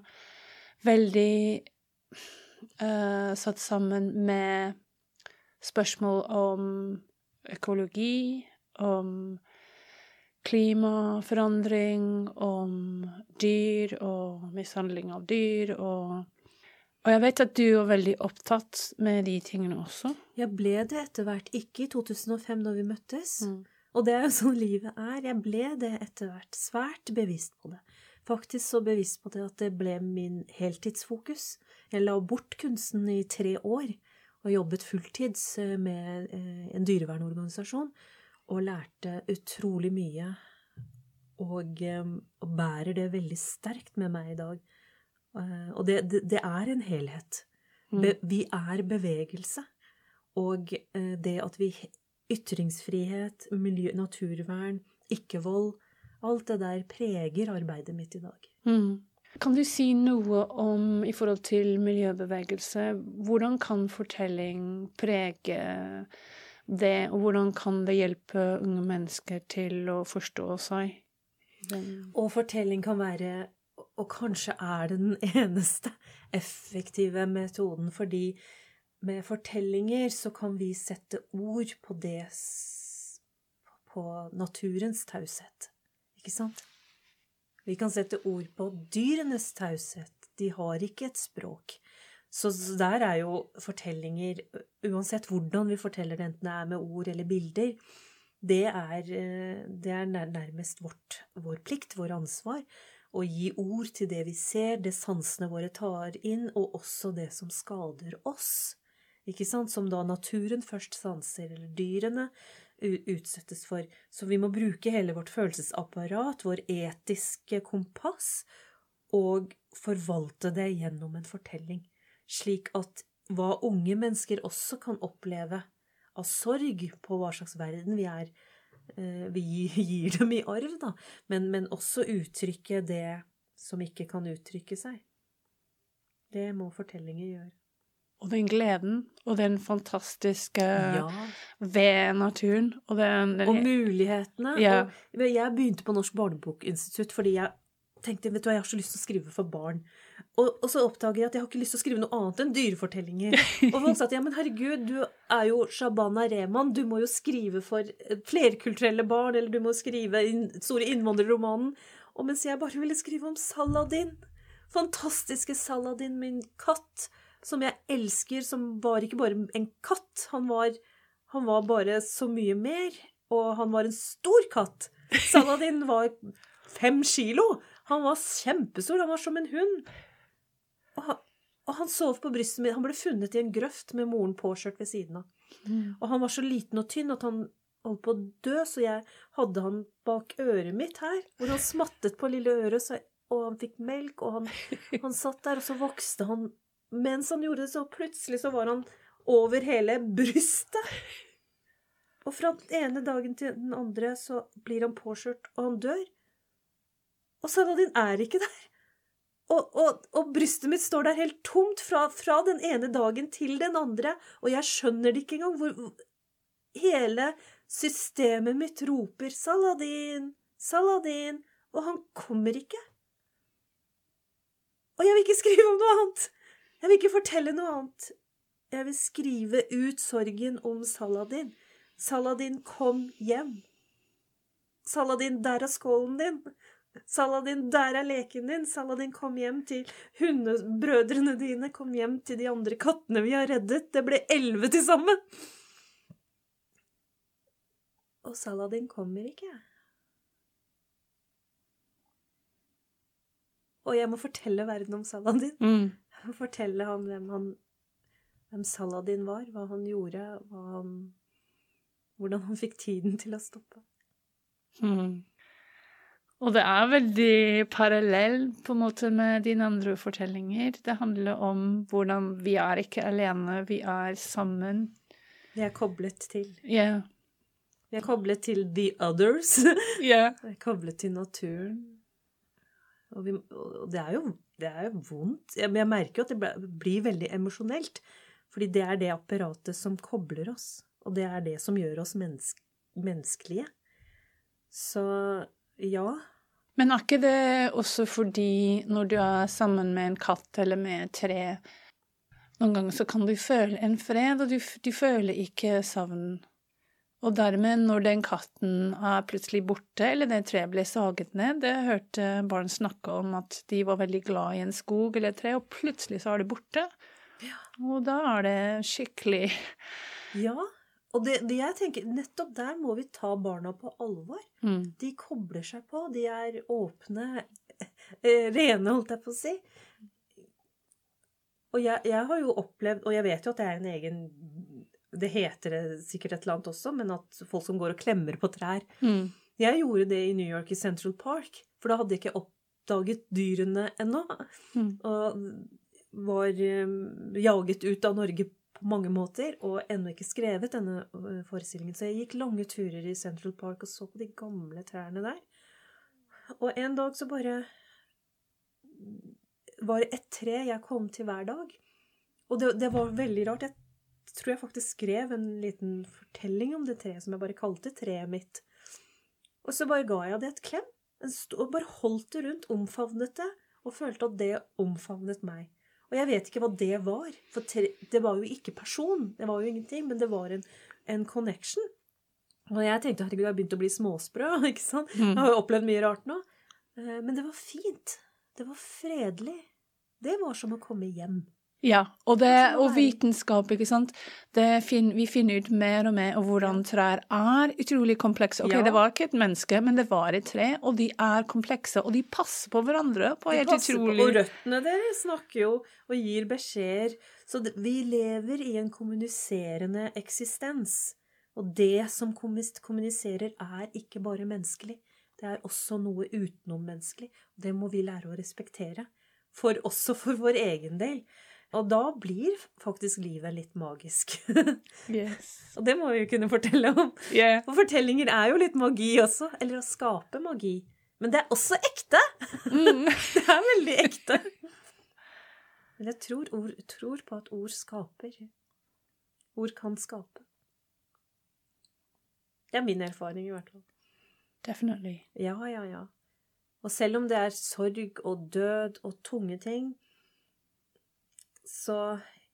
veldig uh, satt sammen med spørsmål om økologi, om klimaforandring, om dyr og mishandling av dyr og Og jeg vet at du er veldig opptatt med de tingene også. Jeg ble det etter hvert, ikke i 2005 da vi møttes, Mm. Og det er jo sånn livet er. Jeg ble det etter hvert, svært bevisst på det. Faktisk så bevisst på det at det ble min heltidsfokus. Jeg la bort kunsten i tre år og jobbet fulltids eh, med eh, en dyrevernorganisasjon og lærte utrolig mye. Og, eh, og bærer det veldig sterkt med meg i dag. Og det, det, det er en helhet. Be, vi er bevegelse. Og det at vi Ytringsfrihet, miljø, naturvern, ikke-vold Alt det der preger arbeidet mitt i dag. Mm. Kan du si noe om, i forhold til miljøbevegelse, hvordan kan fortelling prege det, og hvordan kan det hjelpe unge mennesker til å forstå seg? Den- Og fortelling kan være Og kanskje er det den eneste effektive metoden, fordi med fortellinger så kan vi sette ord på det På naturens taushet. Ikke sant? Vi kan sette ord på dyrenes taushet. De har ikke et språk. Så der er jo fortellinger, uansett hvordan vi forteller det, enten det er med ord eller bilder, det er, eh, det er nærmest vårt, vår plikt, vår ansvar, å gi ord til det vi ser, det sansene våre tar inn, og også det som skader oss. Ikke sant? Som da naturen først sanser, eller dyrene, utsettes for. Så vi må bruke hele vårt følelsesapparat, vår etiske kompass, og forvalte det gjennom en fortelling, slik at hva unge mennesker også kan oppleve av sorg på hva slags verden vi er, eh, vi gir dem i arv, da, men, men også uttrykke det som ikke kan uttrykke seg. Det må fortellinger gjøre. Og den gleden, og den fantastiske Ja. ved naturen, og den, den Og mulighetene. Ja. Og jeg begynte på Norsk barnebokinstitutt fordi jeg tenkte vet du hva, jeg har så lyst til å skrive for barn. Og, og så oppdager jeg at jeg har ikke lyst til å skrive noe annet enn dyrefortellinger. Og folk sa at ja, men herregud, du er jo Shabana Rehman, du må jo skrive for eh, flerkulturelle barn, eller du må skrive inn, store innvandrerromanen. Og mens jeg bare ville skrive om Saladin, fantastiske Saladin, min katt, som jeg elsker, som var ikke bare en katt, han var, han var bare så mye mer, og han var en stor katt. Saladin var fem kilo. Han var kjempestor, han var som en hund. Og han, og han sov på brystet mitt. Han ble funnet i en grøft med moren påkjørt ved siden av. Mm. Og han var så liten og tynn at han holdt på å dø, så jeg hadde han bak øret mitt her, hvor han smattet på lille øret, så, og han fikk melk, og han, han satt der, og så vokste han Mens han gjorde det, så plutselig så var han over hele brystet. Og fra den ene dagen til den andre så blir han påkjørt, og han dør. Og Saladin er ikke der. Og, og, og brystet mitt står der helt tomt fra, fra den ene dagen til den andre, og jeg skjønner det ikke engang. Hvor, hele systemet mitt roper 'Saladin, Saladin', og han kommer ikke. Og jeg vil ikke skrive om noe annet. Jeg vil ikke fortelle noe annet. Jeg vil skrive ut sorgen om Saladin. Saladin, kom hjem. Saladin, der er skålen din. Saladin, der er leken din. Saladin, kom hjem til hundebrødrene dine. Kom hjem til de andre kattene vi har reddet. Det ble elleve til sammen. Og Saladin kommer ikke. Og jeg må fortelle verden om Saladin. Mm. Fortelle han hvem, han, hvem Saladin var, hva han gjorde, hva han, hvordan han fikk tiden til å stoppe. Mm. Og det er veldig parallell på en måte med dine andre fortellinger. Det handler om hvordan vi er ikke alene, vi er sammen. Vi er koblet til. Ja. Vi er koblet til the others. Ja. Vi er koblet til naturen. Og, vi, og det, er jo, det er jo vondt. Jeg, jeg merker jo at det blir veldig emosjonelt. Fordi det er det apparatet som kobler oss. Og det er det som gjør oss mennesk, menneskelige. Så ja. Men er ikke det også fordi når du er sammen med en katt eller med et tre, noen ganger så kan du føle en fred, og du, du føler ikke savn. Og dermed, når den katten er plutselig borte, eller det treet ble saget ned Det hørte barn snakke om at de var veldig glad i en skog eller et tre, og plutselig så er det borte. Og da er det skikkelig Ja. Og det, det jeg tenker, nettopp der må vi ta barna på alvor. mm. De kobler seg på. De er åpne, eh, rene, holdt jeg på å si. Og jeg, jeg har jo opplevd, og jeg vet jo at det er en egen Det heter det sikkert et eller annet også, men at folk som går og klemmer på trær Mm. Jeg gjorde det i New York, i Central Park, for da hadde jeg ikke oppdaget dyrene ennå. Mm. Og var eh, jaget ut av Norge på mange måter, og ennå ikke skrevet denne eh, forestillingen. Så jeg gikk lange turer i Central Park og så på de gamle trærne der. Og en dag så bare var det et tre jeg kom til hver dag. Og det, det var veldig rart. Jeg tror jeg faktisk skrev en liten fortelling om det treet som jeg bare kalte treet mitt. Og så bare ga jeg det et klem. Og bare holdt det rundt, omfavnet det, og følte at det omfavnet meg. Og jeg vet ikke hva det var, for tre, det var jo ikke person, det var jo ingenting, men det var en, en connection. Og jeg tenkte herregud, jeg har begynt å bli småsprø, ikke sant? Mm. Jeg har jo opplevd mye rart nå. Eh, Men det var fint. Det var fredelig. Det var som å komme hjem. Ja, og, det, og vitenskap, ikke sant. Det fin, vi finner ut mer og mer om hvordan trær er utrolig komplekse. Ok, Ja. det var ikke et menneske, men det var et tre, og de er komplekse, og de passer på hverandre på helt utrolig på, og røttene deres snakker jo og gir beskjeder. Så vi lever i en kommuniserende eksistens. Og det som kommuniserer, er ikke bare menneskelig. Det er også noe utenom-menneskelig. Det må vi lære å respektere. For også for vår egen del. Og da blir faktisk livet litt magisk. Yes. Og det må vi jo kunne fortelle om. Yeah. Og fortellinger er jo litt magi også. Eller å skape magi. Men det er også ekte! Mm. Det er veldig ekte. Men jeg tror, ord, tror på at ord skaper. Ord kan skape. Det er min erfaring, i hvert fall. Definitely. Ja, ja, ja. Og selv om det er sorg og død og tunge ting, så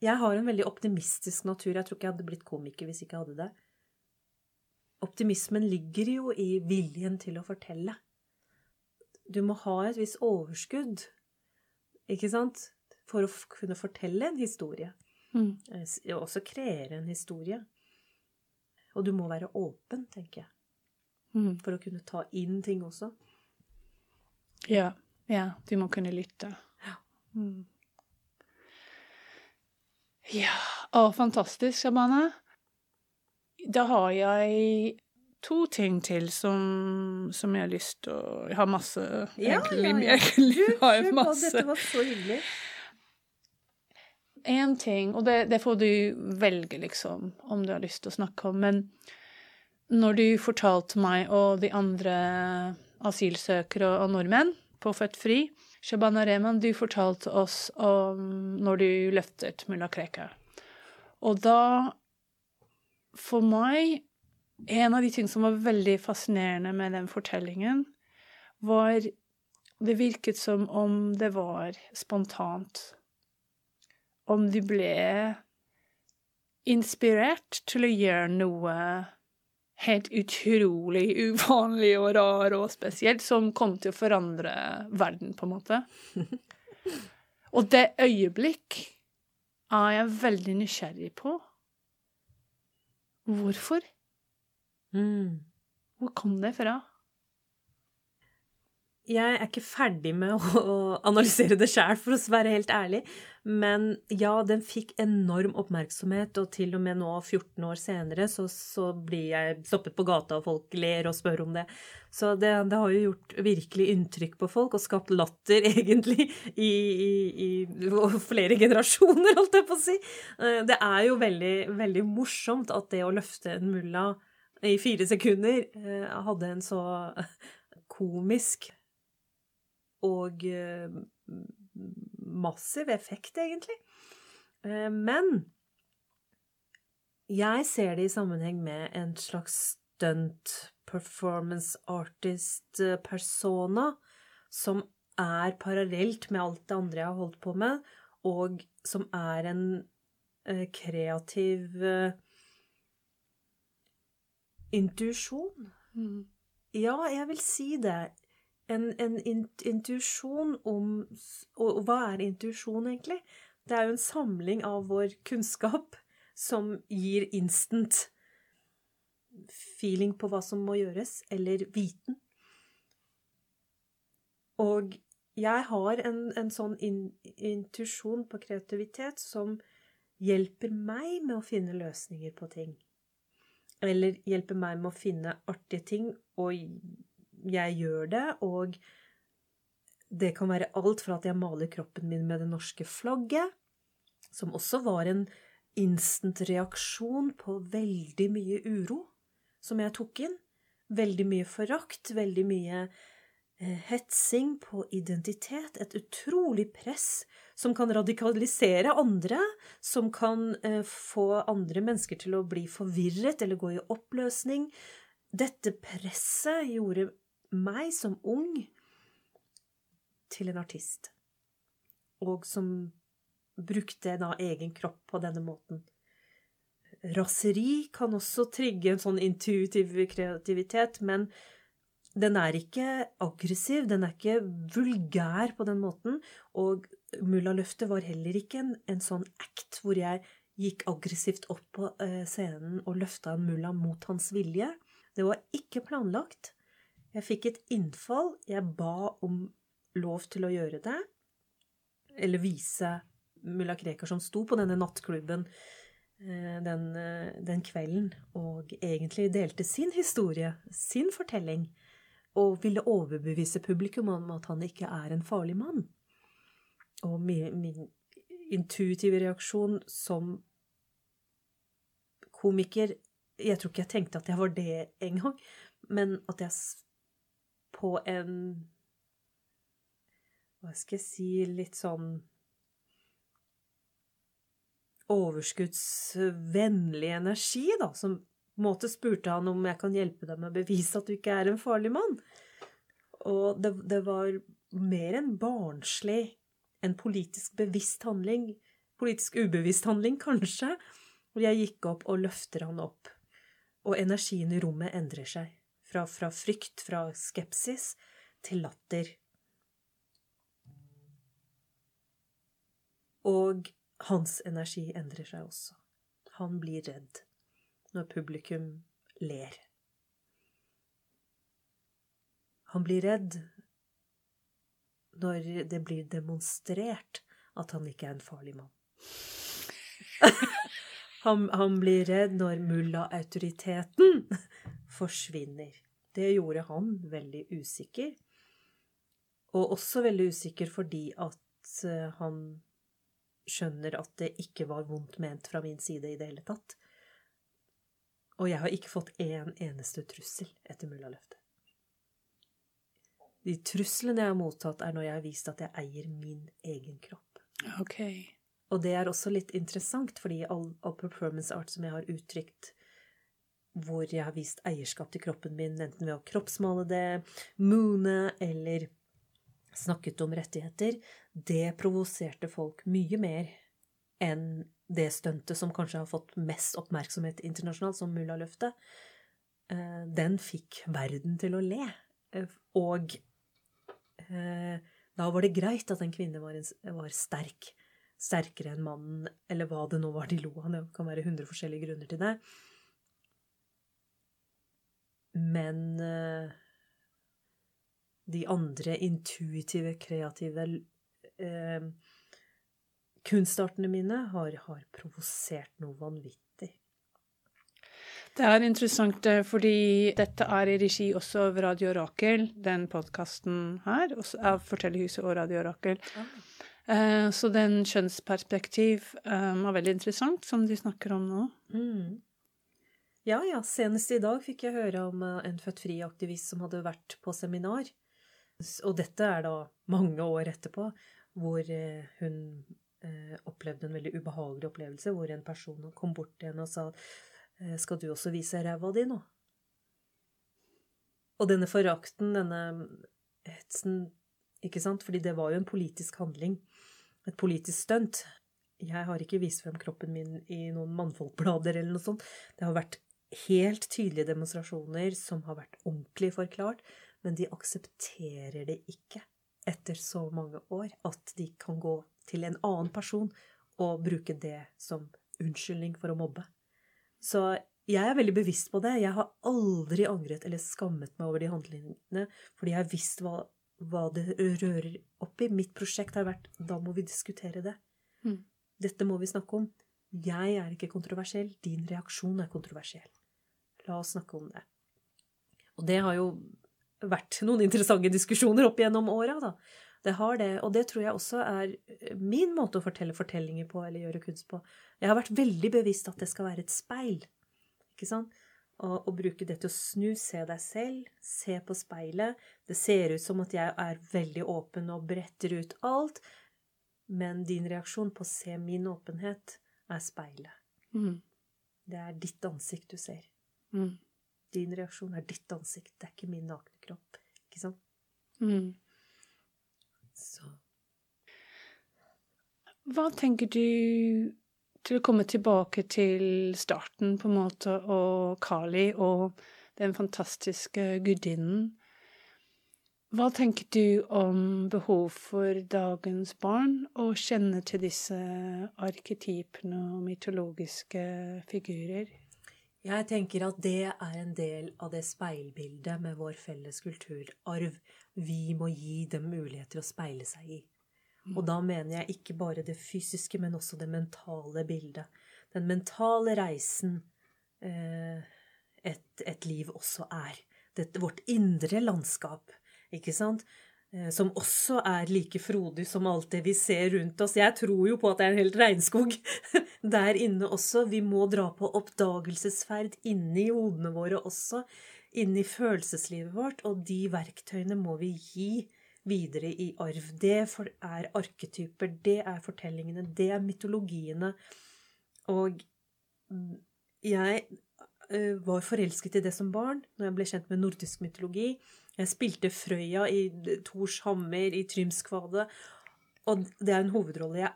Jeg har en veldig optimistisk natur. Jeg tror ikke jeg hadde blitt komiker hvis jeg ikke hadde det. Optimismen ligger jo i viljen til å fortelle. Du må ha et visst overskudd, ikke sant, for å kunne fortelle en historie. Mm. Eh, Og også kreere en historie. Og du må være åpen, tenker jeg, Mm. for å kunne ta inn ting også. Ja. ja, du må kunne lytte. Mm. Ja, å, fantastisk, Shabana. Da har jeg to ting til som, som jeg har lyst til å Jeg har masse, egentlig. Egentlig har jeg masse. Dette var så hyggelig. En ting, og det, det får du velge, liksom, om du har lyst til å snakke om, men når du fortalte meg og de andre asylsøkere og nordmenn på Født Fri, Shabana Rehman, du fortalte oss om når du løftet mulla Krekar. Og da, for meg, en av de ting som var veldig fascinerende med den fortellingen, var Det virket som om det var spontant om du ble inspirert til å gjøre noe helt utrolig uvanlig og rar og spesielt, som kom til å forandre verden, på en måte. Og det øyeblikk er jeg veldig nysgjerrig på. Hvorfor? Mm. Hvor kom det fra? Jeg er ikke ferdig med å, analysere det sjæl, for å være helt ærlig. Men ja, den fikk enorm oppmerksomhet, og til og med nå, 14 år senere, så, så blir jeg stoppet på gata, og folk ler og spør om det. Så det, det har jo gjort virkelig inntrykk på folk, og skapt latter, egentlig, i, i, i flere generasjoner, holdt jeg på å si. Eh, Det er jo veldig, veldig morsomt at det å løfte en mulla i fire sekunder eh, hadde en så komisk og eh, massiv effekt, egentlig. Eh, Men jeg ser det i sammenheng med en slags stunt performance artist-persona som er parallelt med alt det andre jeg har holdt på med, og som er en eh, kreativ eh, intuisjon. Ja, jeg vil si det. En, en intuisjon om og, hva er intuisjon, egentlig? Det er jo en samling av vår kunnskap som gir instant feeling på hva som må gjøres, eller viten. Og jeg har en, en sånn in, intuisjon på kreativitet som hjelper meg med å finne løsninger på ting. Eller hjelper meg med å finne artige ting, og jeg gjør det, og det kan være alt fra at jeg maler kroppen min med det norske flagget, som også var en instant reaksjon på veldig mye uro som jeg tok inn. Veldig mye forakt, veldig mye eh, hetsing på identitet. Et utrolig press som kan radikalisere andre, som kan eh, få andre mennesker til å bli forvirret eller gå i oppløsning. Dette presset gjorde meg som ung til en artist, og som brukte da egen kropp på denne måten. Raseri kan også trigge en sånn intuitiv kreativitet, men den er ikke aggressiv, den er ikke vulgær på den måten, og Mullaløftet var heller ikke en, en sånn act hvor jeg gikk aggressivt opp på eh, scenen og løfta en mulla mot hans vilje. Det var ikke planlagt. Jeg fikk et innfall. Jeg ba om lov til å gjøre det, eller vise mulla Krekar som sto på denne nattklubben eh, den, eh, den kvelden og egentlig delte sin historie, sin fortelling, og ville overbevise publikum om at han ikke er en farlig mann. Og min, min intuitive reaksjon som komiker Jeg tror ikke jeg tenkte at jeg var det engang, men at jeg på en Hva skal jeg si Litt sånn overskuddsvennlig energi, da, som på en måte spurte han om jeg kan hjelpe deg med å bevise at du ikke er en farlig mann. Og det, det var mer en barnslig, en politisk bevisst handling, politisk ubevisst handling kanskje, hvor jeg gikk opp og løfter han opp. Og energien i rommet endrer seg. Fra, fra frykt, fra skepsis, til latter. Og hans energi endrer seg også. Han blir redd når publikum ler. Han blir redd når det blir demonstrert at han ikke er en farlig mann. han, han blir redd når mulla-autoriteten forsvinner. Det gjorde han veldig usikker. Og også veldig usikker fordi at eh, han skjønner at det ikke var vondt ment fra min side i det hele tatt. Og jeg har ikke fått én eneste trussel etter mullaløftet. De truslene jeg har mottatt, er når jeg har vist at jeg eier min egen kropp. Ok. Og det er også litt interessant, fordi all, all performance art som jeg har uttrykt hvor jeg har vist eierskap til kroppen min, enten ved å kroppsmale det, moone eller snakket om rettigheter, det provoserte folk mye mer enn det stuntet som kanskje har fått mest oppmerksomhet internasjonalt, som Mullaløftet. Eh, Den fikk verden til å le. Eh, Og eh, da var det greit at en kvinne var, sterk. Sterkere enn mannen, eller hva det nå var de lo av. Det kan være hundre forskjellige grunner til det. Men eh, de andre intuitive, kreative eh, kunstartene mine har, har provosert noe vanvittig. Det er interessant eh, fordi dette er i regi også av Radio Rakel, den podkasten her, av Fortellerhuset og Radio Rakel. Eh, Så den kjønnsperspektiv eh, var veldig interessant, som de snakker om nå. Mm. Ja, ja, senest i dag fikk jeg høre om eh, en Født Fri-aktivist som hadde vært på seminar. Og dette er da mange år etterpå, hvor eh, hun eh, opplevde en veldig ubehagelig opplevelse, hvor en person kom bort til henne og sa skal du også vise ræva di nå? Og denne forakten, denne hetsen, ikke sant, fordi det var jo en politisk handling, et politisk stunt. Jeg har ikke vist frem kroppen min i noen mannfolkblader eller noe sånt. Det har vært helt tydelige demonstrasjoner som har vært ordentlig forklart, men de aksepterer det ikke etter så mange år at de kan gå til en annen person og bruke det som unnskyldning for å mobbe. Så jeg er veldig bevisst på det. Jeg har aldri angret eller skammet meg over de handlingene, fordi jeg har visst hva, hva det rører opp i. Mitt prosjekt har vært da må vi diskutere det. Mm. Dette må vi snakke om. Jeg er ikke kontroversiell, din reaksjon er kontroversiell. La oss snakke om det. Og det har jo vært noen interessante diskusjoner opp gjennom åra, da. Det har det, og det tror jeg også er min måte å fortelle fortellinger på, eller gjøre kunst på. Jeg har vært veldig bevisst at det skal være et speil, ikke sant? Og, og bruke det til å snu, se deg selv, se på speilet. Det ser ut som at jeg er veldig åpen og bretter ut alt, men din reaksjon på å se min åpenhet er speilet. Mm. Det er ditt ansikt du ser. Mm. Din reaksjon er ditt ansikt, det er ikke min nakne kropp. Ikke sant? Mm. Så Hva tenker du til å komme tilbake til starten, på en måte, og Kali og den fantastiske gudinnen? Hva tenker du om behov for dagens barn å kjenne til disse arketypene og mytologiske figurer? Jeg tenker at det er en del av det speilbildet med vår felles kulturarv vi må gi dem muligheter å speile seg i. Og da mener jeg ikke bare det fysiske, men også det mentale bildet. den mentale reisen eh, et, et liv også er. Dette, vårt indre landskap, ikke sant? Eh, som også er like frodig som alt det vi ser rundt oss. Jeg tror jo på at det er en helt regnskog der inne også. Vi må dra på oppdagelsesferd inni hodene våre også, inni følelseslivet vårt, og de verktøyene må vi gi videre i arv. Det er arketyper, det er fortellingene, det er mytologiene. Og jeg eh, var forelsket i det som barn når jeg ble kjent med nordisk mytologi. Jeg spilte Frøya i Thors hammer, i Trymskvadet. Og det er en hovedrolle jeg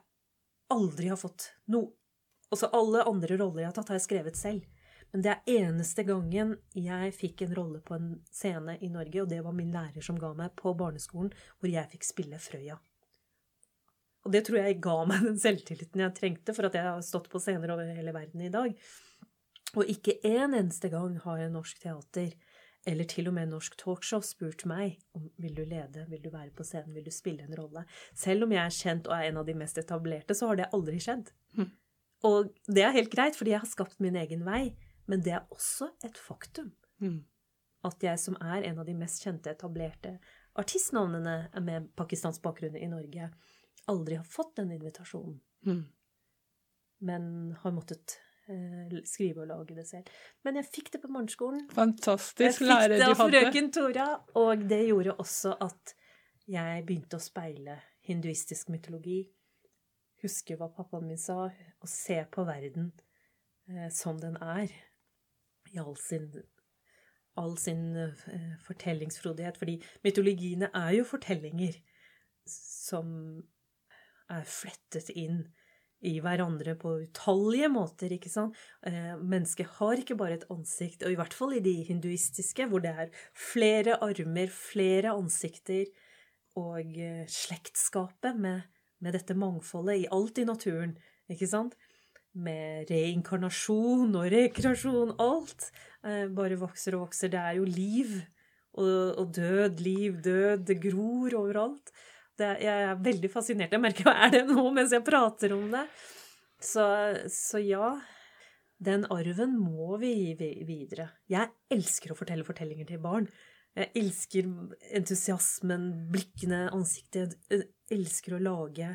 aldri har fått. No, også alle andre roller jeg har tatt, har jeg skrevet selv. Men det er eneste gangen jeg fikk en rolle på en scene i Norge, og det var min lærer som ga meg på barneskolen, hvor jeg fikk spille Frøya. Og det tror jeg ga meg den selvtilliten jeg trengte for at jeg har stått på scener over hele verden i dag. Og ikke en eneste gang har jeg norsk teater, eller til og med norsk talkshow, spurt meg om vil du lede, vil du være på scenen, vil du spille en rolle. Selv om jeg er kjent og er en av de mest etablerte, så har det aldri skjedd. Mm. Og det er helt greit, fordi jeg har skapt min egen vei. Men det er også et faktum Mm. at jeg som er en av de mest kjente, etablerte artistnavnene med pakistansk bakgrunn i Norge, aldri har fått den invitasjonen, Mm. men har måttet skrive og lage det selv. Men jeg fikk det på morgenskolen. Jeg fikk det av frøken Tora, og det gjorde også at jeg begynte å speile hinduistisk mytologi, huske hva pappaen min sa, og se på verden eh, som den er, i all sin, all sin eh, fortellingsfrodighet. Fordi mytologiene er jo fortellinger som er flettet inn i hverandre på utallige måter, ikke sant? Eh, mennesket har ikke bare et ansikt, og i hvert fall i de hinduistiske, hvor det er flere armer, flere ansikter, og eh, slektskapet med, med dette mangfoldet i alt i naturen, ikke sant? Med reinkarnasjon og rekreasjon, alt eh, bare vokser og vokser. Det er jo liv og, og død, liv, død, det gror overalt. Det, jeg er veldig fascinert. Jeg merker hva er det nå mens jeg prater om det. Så, så ja, den arven må vi gi videre. Jeg elsker å fortelle fortellinger til barn. Jeg elsker entusiasmen, blikkene, ansiktet. Jeg elsker å lage,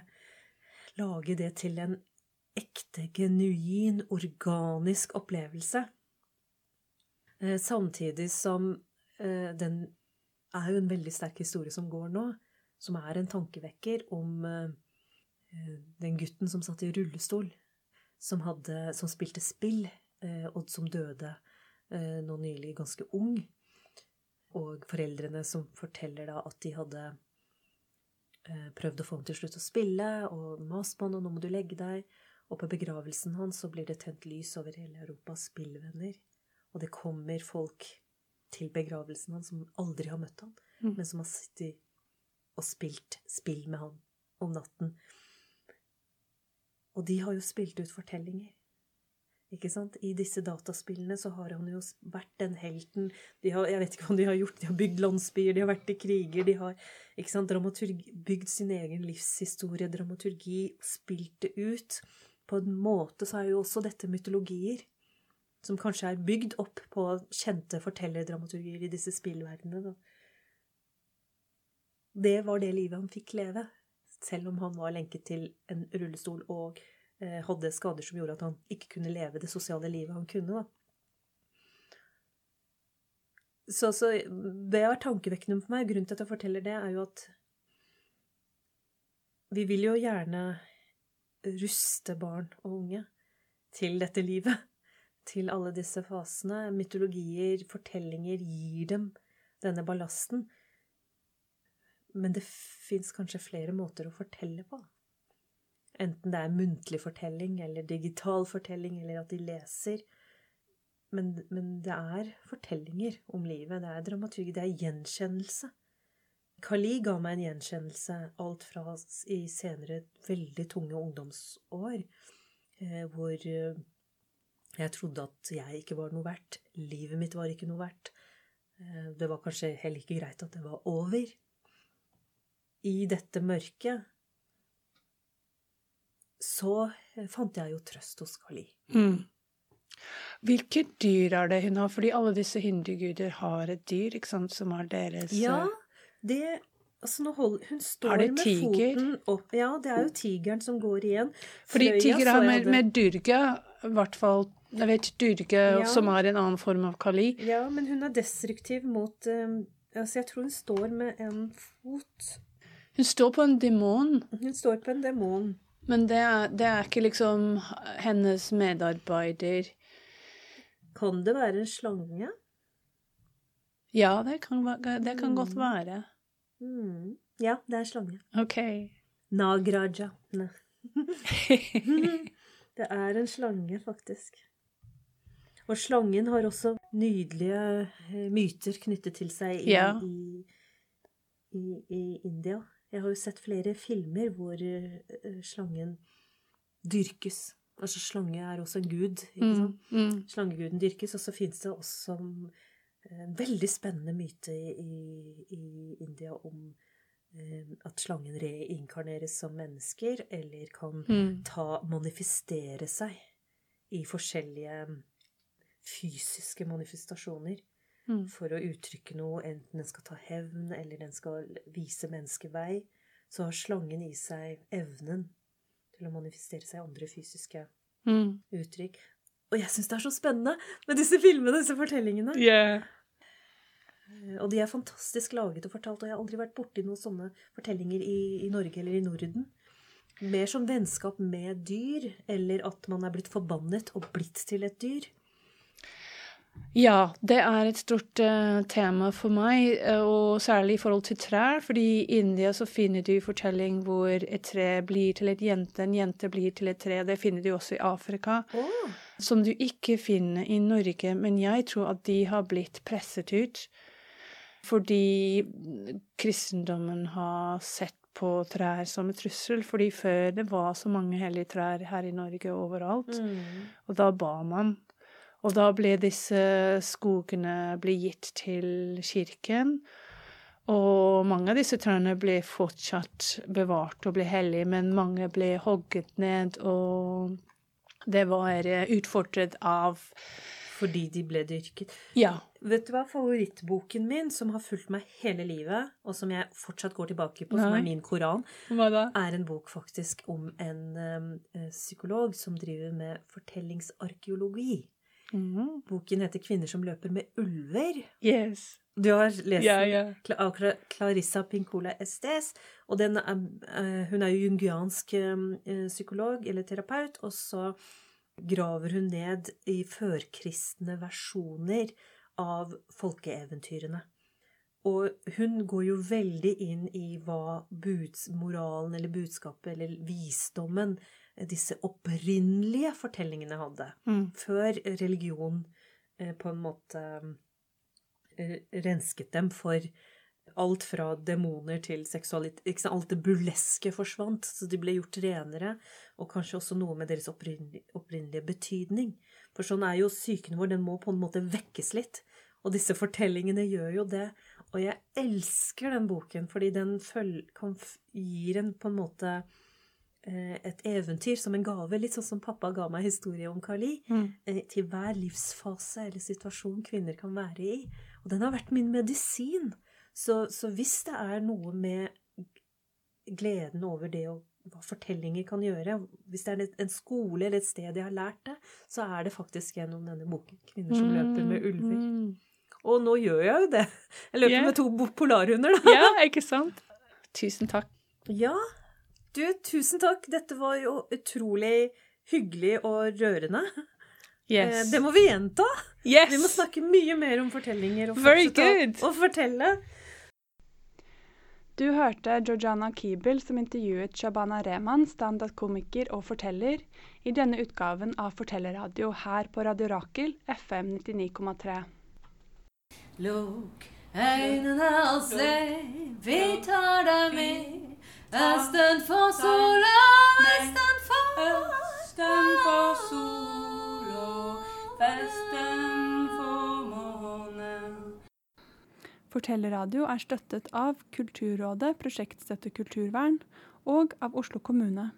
lage det til en ekte, genuin, organisk opplevelse. Eh, Samtidig som eh, den er jo en veldig sterk historie som går nå, som er en tankevekker om eh, eh, den gutten som satt i rullestol, som, hadde, som spilte spill, eh, og som døde nå nylig ganske ung. Og foreldrene som forteller da at de hadde prøvd å få ham til slutt å spille, og mast på han, og nå må du legge deg. Og på begravelsen hans så blir det tent lys over hele Europas spillvenner. Og det kommer folk til begravelsen hans som aldri har møtt han, Mm. men som har sittet og spilt spill med han om natten. Og de har jo spilt ut fortellinger. Ikke sant? I disse dataspillene så har han jo vært den helten. De har, jeg vet ikke hva de har gjort. De har bygd landsbyer, de har vært i kriger, de har ikke sant, bygd sin egen livshistorie, dramaturgi, spilt det ut. På en måte så er jo også dette mytologier som kanskje er bygd opp på kjente fortellerdramaturgier i disse spillverdenene. da. Det var det livet han fikk leve, selv om han var lenket til en rullestol og eh, hadde skader som gjorde at han ikke kunne leve det sosiale livet han kunne. da. Så, så det er tankevekkende for meg. Grunnen til at jeg forteller det, er jo at vi vil jo gjerne ruste barn og unge til dette livet. Til alle disse fasene. Mytologier, fortellinger gir dem denne ballasten. Men det fins kanskje flere måter å fortelle på. Enten det er muntlig fortelling eller digital fortelling, eller at de leser. Men, men det er fortellinger om livet. Det er dramaturgi. Det er gjenkjennelse. Kali ga meg en gjenkjennelse alt fra i senere veldig tunge ungdomsår, eh, hvor eh, jeg trodde at jeg ikke var noe verdt. Livet mitt var ikke noe verdt. Eh, Det var kanskje heller ikke greit at det var over. I dette mørket så fant jeg jo trøst hos Kali. Mm. Hvilke dyr er det hun har? Fordi alle disse hinduguder har et dyr, ikke sant, som er deres Ja, eh, det Altså, hold, hun står med foten opp Ja, det er jo tigeren som går igjen. Fordi Frøya tiger har med, med durga, i hvert fall Jeg vet Durge, Ja. som er en annen form av kali. Ja, men hun er destruktiv mot um, Altså, jeg tror hun står med en fot Hun står på en demon, Hun står på en demon. men det er, det er ikke liksom hennes medarbeider. Kan det være en slange? Ja, det kan, det kan godt Mm. være. Mm. Ja, det er slange. OK. Nagraja. Det er en slange, faktisk. Og slangen har også nydelige eh, myter knyttet til seg i, Ja. i, i, i India. Jeg har jo sett flere filmer hvor eh, eh, slangen dyrkes. Altså slange er også en gud. ikke Mm, sant? mm. Slangeguden dyrkes, og så fins det også en veldig spennende myte i, i India om eh, at slangen reinkarneres som mennesker, eller kan Mm. ta, manifestere seg i forskjellige fysiske manifestasjoner Mm. for å uttrykke noe, enten den skal ta hevn, eller den skal vise mennesket vei, så har slangen i seg evnen til å manifestere seg i andre fysiske Mm. uttrykk. Og jeg syns det er så spennende med disse filmene, disse fortellingene. Yeah. Eh, Og de er fantastisk laget og fortalt, og jeg har aldri vært borti noen sånne fortellinger i, i Norge eller i Norden. Mer som vennskap med dyr, eller at man er blitt forbannet og blitt til et dyr. Ja, det er et stort uh, tema for meg, eh, og særlig i forhold til trær. fordi i India så finner du fortelling hvor et tre blir til et jente, en jente blir til et tre. Det finner du også i Afrika. Som du ikke finner i Norge, men jeg tror at de har blitt presset ut. Fordi kristendommen har sett på trær som en trussel. Fordi før det var så mange hellige trær her i Norge overalt. Og da ba man. Og da ble disse skogene ble gitt til kirken. Og mange av disse trærne ble fortsatt bevart og ble hellige, men mange ble hogget ned, og det var eh, utfordret av Fordi de ble dyrket. Ja. Vet du hva favorittboken min, som har fulgt meg hele livet, og som jeg fortsatt går tilbake på, som er min koran, er en bok faktisk om en ø, psykolog som driver med fortellingsarkeologi. Mhm. Boken heter 'Kvinner som løper med ulver'. Yes. Du har lest Ja, den? ja. Cla- av Clarissa Pincola Estes. Og den er, eh, hun er jo jungiansk eh, psykolog eller terapeut, og så graver hun ned i førkristne versjoner av folkeeventyrene. Og hun går jo veldig inn i hva buds, moralen eller budskapet eller visdommen eh, disse opprinnelige fortellingene hadde Mm. før religion eh, på en måte eh, rensket dem for alt fra demoner til seksualitet? Alt det burleske forsvant, så de ble gjort renere, og kanskje også noe med deres opprinnelige, opprinnelige betydning. For sånn er jo psyken vår, den må på en måte vekkes litt. Og disse fortellingene gjør jo det. Og jeg elsker den boken, fordi den føl kan gir en på en måte et eventyr som en gave, litt sånn som pappa ga meg historie om Kali, Mm. eh, til hver livsfase eller situasjon kvinner kan være i. Og den har vært min medisin. Så, så hvis det er noe med gleden over det og hva fortellinger kan gjøre, hvis det er en skole eller et sted jeg har lært det, så er det faktisk gjennom denne boken 'Kvinner som løper med ulver'. Mm. Og nå gjør jeg jo det. Jeg løper yeah. med to polarhunder, da. Ja, ikke sant? Tusen takk. Ja, du, tusen takk. Dette var jo utrolig hyggelig og rørende. Yes. Eh, Det må vi gjenta. yes. Vi må snakke mye mer om fortellinger og fortsette å, å fortelle. Du hørte Georgiana Kiebel som intervjuet Shabana Rehman, standup-komiker og forteller, i denne utgaven av Fortellerradio her på Radio Rakel, FM 99,3. Lukk øynene og se, vi tar deg med. Østen for sola, Østen for Østen for sol og vesten for måne. Fortellerradio er støttet av Kulturrådet, Prosjektstøtte kulturvern og av Oslo kommune.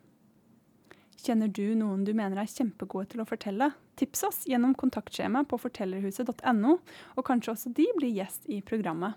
Kjenner du noen du mener er kjempegode til å fortelle? Tips oss gjennom kontaktskjema på fortellerhuset.no, og kanskje også de blir gjest i programmet.